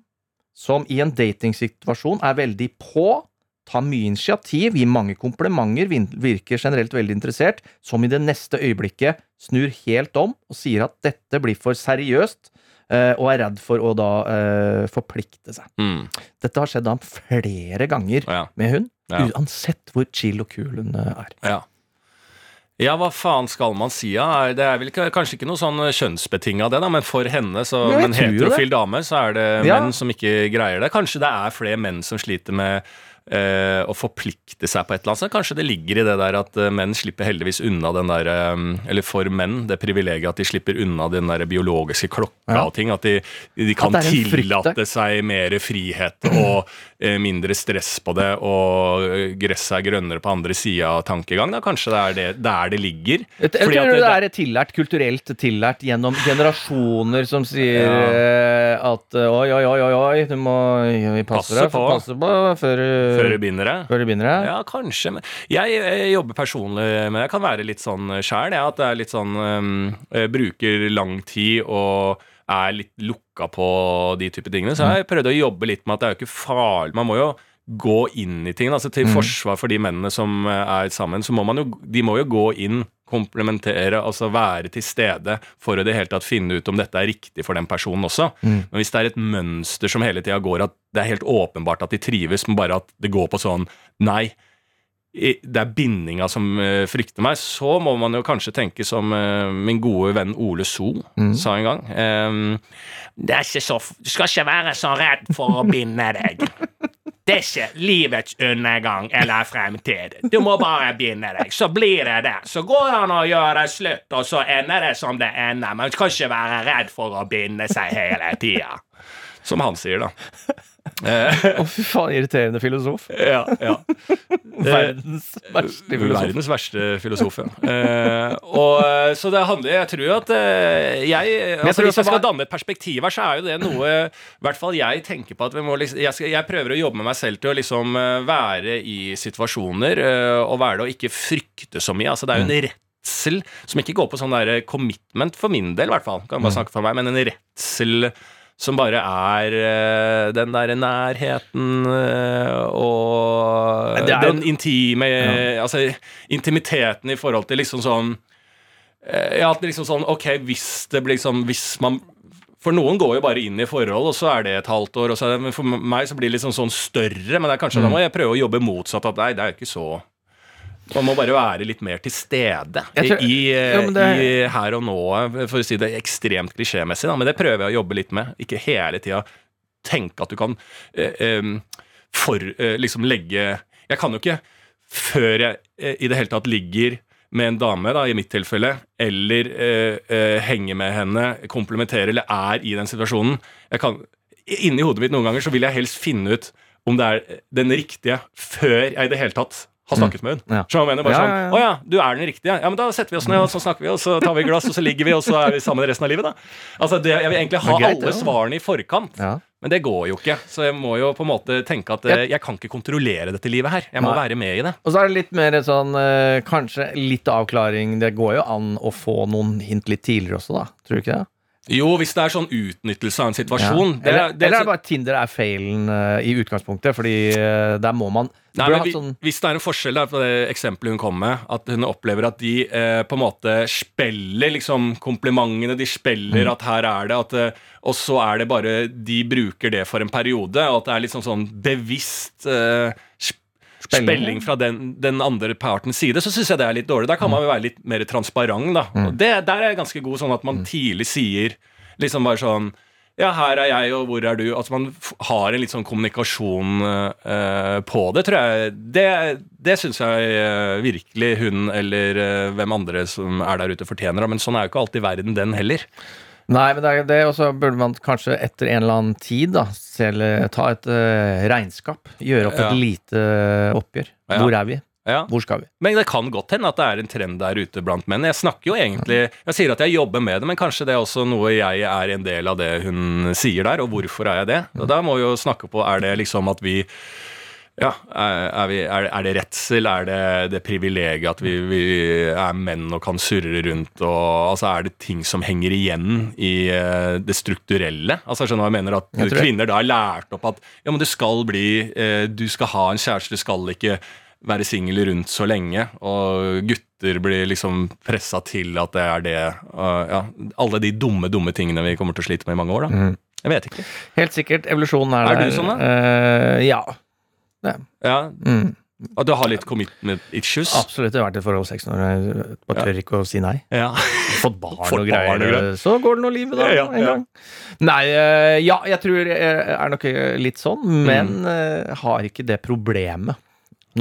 som i en datingsituasjon er veldig på, tar mye initiativ, gir mange komplimenter, virker generelt veldig interessert, som i det neste øyeblikket snur helt om og sier at dette blir for seriøst, eh, og er redd for å da uh, forplikte seg. Mm. Dette har skjedd ham flere ganger ja. med hun, Ja. uansett hvor chill og kul hun eh, er. Ja. Ja, hva faen skal man si? Ja? Det er vel kanskje ikke noe sånn kjønnsbetinga det, da, men for henne, som en heterofil dame, så er det Ja. menn som ikke greier det. Kanskje det er flere menn som sliter med eh, å forplikte seg på et eller annet. Så kanskje det ligger i det der at eh, menn slipper heldigvis unna den der eh, Eller for menn, det privilegiet at de slipper unna den der biologiske klokka Ja. og ting. At de, de kan At frykt tillate seg mer frihet og eh, mindre stress på det, og gresset er grønnere på andre sida av tankegang. Da. Kanskje det er det, der det ligger. Jeg Fordi tror det, det- er tillært, kulturelt tillært gjennom generasjoner som sier ja. at oi, oi, oi, oi, du må vi passer Passe deg, på. passe på før, du- Før du binder det. før du begynner. Ja. Ja, kanskje. Men jeg, jeg jobber personlig med det. kan være litt sånn sjæl, ja, at det er litt sånn um, jeg Bruker lang tid og er litt lukka på de type tingene. Så jeg har prøvd å jobbe litt med at det er jo ikke farlig. Man må jo gå inn i ting. Altså Til forsvar for de mennene som eh, er sammen, så må man jo De må jo gå inn, komplementere, altså være til stede for å det hele tatt finne ut om dette er riktig for den personen også. Men hvis det er et mønster som hele tida går, at det er helt åpenbart at de trives, men bare at det går på sånn Nei, det er bindinga som eh, frykter meg, så må man jo kanskje tenke som eh, min gode venn Ole So sa en gang. Um, det er ikke så Du skal ikke være så redd for å binde deg. Det er ikke livets undergang eller fremtid. Du må bare binde deg, så blir det det. Så går det an å gjøre slutt, og så ender det som det ender. Man skal ikke være redd for å binde seg hele tida. Som han sier, da. Å, fy faen, irriterende filosof. Ja, ja. Verdens verste filosof. Verdens verste filosof, ja. Eh, og, eh, så det handler Jeg tror at eh, jeg, altså, tror Hvis jeg skal danne et perspektiv her, så er jo det noe I hvert fall jeg tenker på at vi må liksom, jeg, skal, jeg prøver å jobbe med meg selv til å liksom eh, være i situasjoner eh, og være det og ikke frykte så mye. Altså, det er jo en rett som ikke går på sånn der commitment, for min del i hvert fall, kan jeg bare snakke for meg, men en redsel som bare er eh, den derre nærheten eh, og er den intime Altså intimiteten i forhold til liksom sånn eh, Ja, at liksom sånn Ok, hvis det blir liksom Hvis man for noen går jo bare inn i forhold, og så er det et halvt år. Og så det, men for meg så blir det liksom sånn større. Men det er kanskje da må jeg prøve å jobbe motsatt. At nei, det er jo ikke så Man må bare være litt mer til stede tror- i, eh, Ja, det- i her og nå, for å si det ekstremt klisjémessig. Men det prøver jeg å jobbe litt med. Ikke hele tida tenke at du kan eh, for eh, liksom legge Jeg kan jo ikke, før jeg eh, i det hele tatt ligger med en dame, da, i mitt tilfelle, eller eh, eh, henger med henne, komplementerer eller er i den situasjonen jeg kan, Inni hodet mitt noen ganger så vil jeg helst finne ut om det er den riktige før jeg i det hele tatt har snakket med hun. Ja. Så jeg mener bare Ja, sånn ja, ja. Å ja, du er den riktige. Ja, men da setter vi oss ned, og så snakker vi, og så tar vi et glass, og så ligger vi, og så er vi sammen resten av livet, da. Altså, det, Jeg vil egentlig ha greit, alle svarene i forkant. Ja. Men det går jo ikke, så jeg må jo på en måte tenke at jeg kan ikke kontrollere dette livet her. Jeg må Nei. være med i det. Og så er det litt mer sånn eh, Kanskje litt avklaring. Det går jo an å få noen hint litt tidligere også, da. Tror du ikke det? Jo, hvis det er sånn utnyttelse av en situasjon Ja. Eller, det, eller er det bare Tinder er feilen uh, i utgangspunktet? Fordi uh, der må man Nei, men sånn, Hvis det er en forskjell der på det eksempelet hun kom med, at hun opplever at de uh, på en måte spiller liksom komplimentene, de spiller Mm. at her er det, at, eh, og så er det bare De bruker det for en periode, og at det er liksom sånn bevisst eh, sp- Spilling, spilling fra den, den andre partens side, så syns jeg det er litt dårlig. Der kan man jo være litt mer transparent, da. Mm. Og det, der er jeg ganske god, sånn at man tidlig sier liksom bare sånn ja, her er jeg, og hvor er du? Altså Man har en litt sånn kommunikasjon uh, på det, tror jeg. Det, det syns jeg uh, virkelig hun eller uh, hvem andre som er der ute, fortjener. Men sånn er jo ikke alltid verden, den heller. Nei, men det er det, og så burde man kanskje etter en eller annen tid da selv eh, ta et uh, regnskap. Gjøre opp Ja. et lite oppgjør. Ja. Hvor er vi? Ja. Hvor skal vi? Men det kan godt hende at det er en trend der ute blant menn. Jeg snakker jo egentlig Jeg sier at jeg jobber med det, men kanskje det er også noe jeg er en del av det hun sier der, og hvorfor er jeg det? Og da må vi jo snakke på Er det liksom at vi ja, er, er, vi, er, er det redsel? Er det det privilegiet at vi, vi er menn og kan surre rundt? Og, altså Er det ting som henger igjen i eh, det strukturelle? Altså jeg skjønner hva jeg mener? At Jeg kvinner da har lært opp at ja, men du skal bli eh, Du skal ha en kjæreste, du skal ikke være singel rundt så lenge. Og gutter blir liksom pressa til at det er det. Ja, alle de dumme, dumme tingene vi kommer til å slite med i mange år. da Mm. Jeg vet ikke. Helt sikkert. Evolusjonen er, Er du sånn, da? Uh, ja. Ja, Mm. Og du har litt commitment issues? Absolutt. Jeg har vært i et forhold seks år. Jeg bare tør ikke å si nei. Ja. Fått barn Fått og greier. barn greier. Så går det nå livet, da. Ja, en ja. gang. Nei, eh, ja, jeg tror jeg er nok litt sånn, men Mm. eh, har ikke det problemet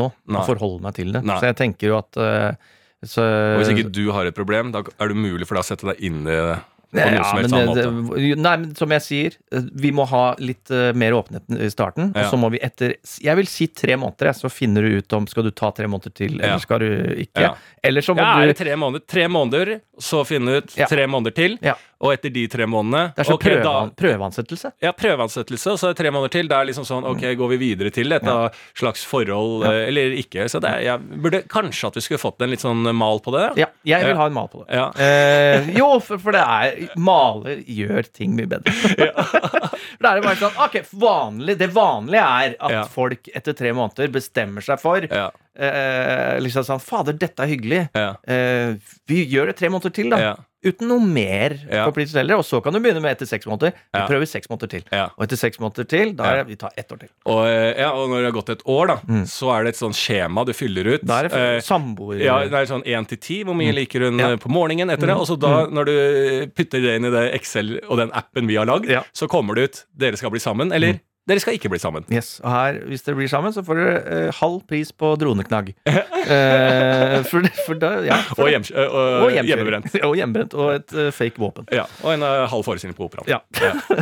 nå. Å forholde meg til det. Nei. Så jeg tenker jo at eh, så, Og hvis ikke du har et problem, da er det mulig for deg å sette deg inn i det Ja, som men det- Nei, men som jeg sier, eh, vi må ha litt uh, mer åpenhet i starten. Og så må vi etter Jeg vil si tre måneder, så finner du ut om skal du ta tre måneder til, Ja. eller skal du ikke. Ja. Eller så må Ja, er du det tre måneder? Tre måneder, så finne ut Ja. tre måneder til. Og etter de tre månedene Det er sånn okay, prøvean, prøveansettelse. Ja, prøveansettelse, og så er det tre måneder til. Det er liksom sånn, ok, går vi videre til et Ja. slags forhold, Ja. eh, eller ikke? Så det er, jeg burde kanskje at vi skulle fått en litt sånn mal på det? Ja, jeg vil ha en mal på det. Ja. Eh, jo, for, for det er Maler gjør ting mye bedre. det er bare sånn Ok, vanlig, det vanlige er at folk etter tre måneder bestemmer seg for Ja, eh, liksom sånn Fader, dette er hyggelig. ja, Eh, vi gjør det tre måneder til, da. ja, Uten noe mer Ja. forpliktelse heller. Og så kan du begynne med etter seks måneder. Vi prøver seks måneder til. Og etter seks måneder til, da er det, vi tar ett år til. Og, eh, ja, og når det har gått et år, da, Mm. så er det et sånn skjema du fyller ut. Da er det Eh, samboer... Ja, det er sånn 1 til 10. Hvor mye liker hun Mm. Eh, på morgenen etter det? Mm. Og så da, når du putter det inn i det Excel og den appen vi har lagd, så kommer det ut dere skal bli sammen, eller Mm. Dere skal ikke bli sammen. Yes, og her, Hvis dere blir sammen, så får dere eh, halv pris på droneknagg. Eh, for, for da, ja, for, Og, hjem, øh, og, og hjemmebrent. og hjemmebrent. Og et uh, fake våpen. Ja, og en uh, halv forestilling på operaen. Ja.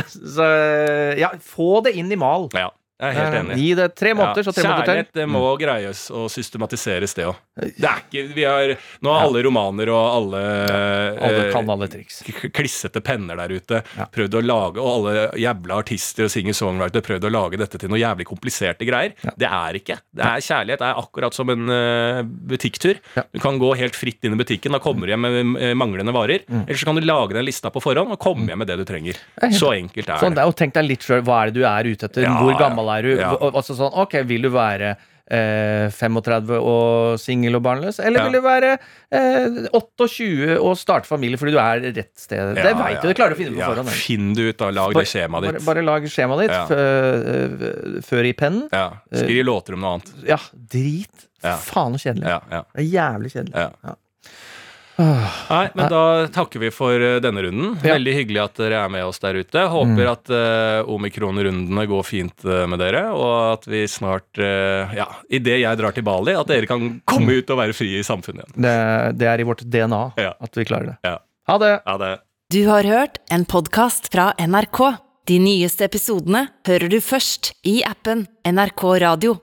Så eh, ja, få det inn i mal. Ja, jeg er helt Eh, enig. Gi det tre måneder, så tre måneder Kjærlighet til. det må greies og systematiseres, det òg. Det er ikke vi har, Nå har alle romaner og alle, Alle eh, kan alle triks. klissete penner der ute Ja. prøvd å lage, og alle jævla artister og singer-songwriter prøvd å lage dette til noe jævlig kompliserte greier. Ja. Det er ikke. Det er Kjærlighet det er akkurat som en eh, butikktur. Ja. Du kan gå helt fritt inn i butikken da kommer du hjem med eh, manglende varer. Eller så kan du lage den lista på forhånd og komme hjem med det du trenger. er Så enkelt er Sånn, det. og tenk deg litt sjøl, hva er det du er ute etter? Ja, Hvor gammel er du? ja. Altså sånn, ok, Vil du være eh, 35 og singel og barnløs, eller Ja. vil du være eh, 28 og starte familie fordi du er rett sted? det Ja, veit du, det klarer du å finne på forhånd. Finn det ut, da. Lag det skjemaet ditt. bare lag skjemaet ditt øh, før i pennen. Ja. Skriv låter om noe annet. Ja, drit. Faen så kjedelig. Ja, ja, Det er jævlig kjedelig. ja. Nei, men da takker vi for eh, denne runden. Ja. Veldig hyggelig at dere er med oss der ute. Håper at uh, omikron-rundene går fint eh, med dere, og at vi snart, uh, ja, idet jeg drar til Bali, at dere kan komme ut og være frie i samfunnet igjen. Det, det er i vårt DNA Ja. at vi klarer det. Ja. Ha det! Ha det Du har hørt en podkast fra NRK. De nyeste episodene hører du først i appen NRK Radio.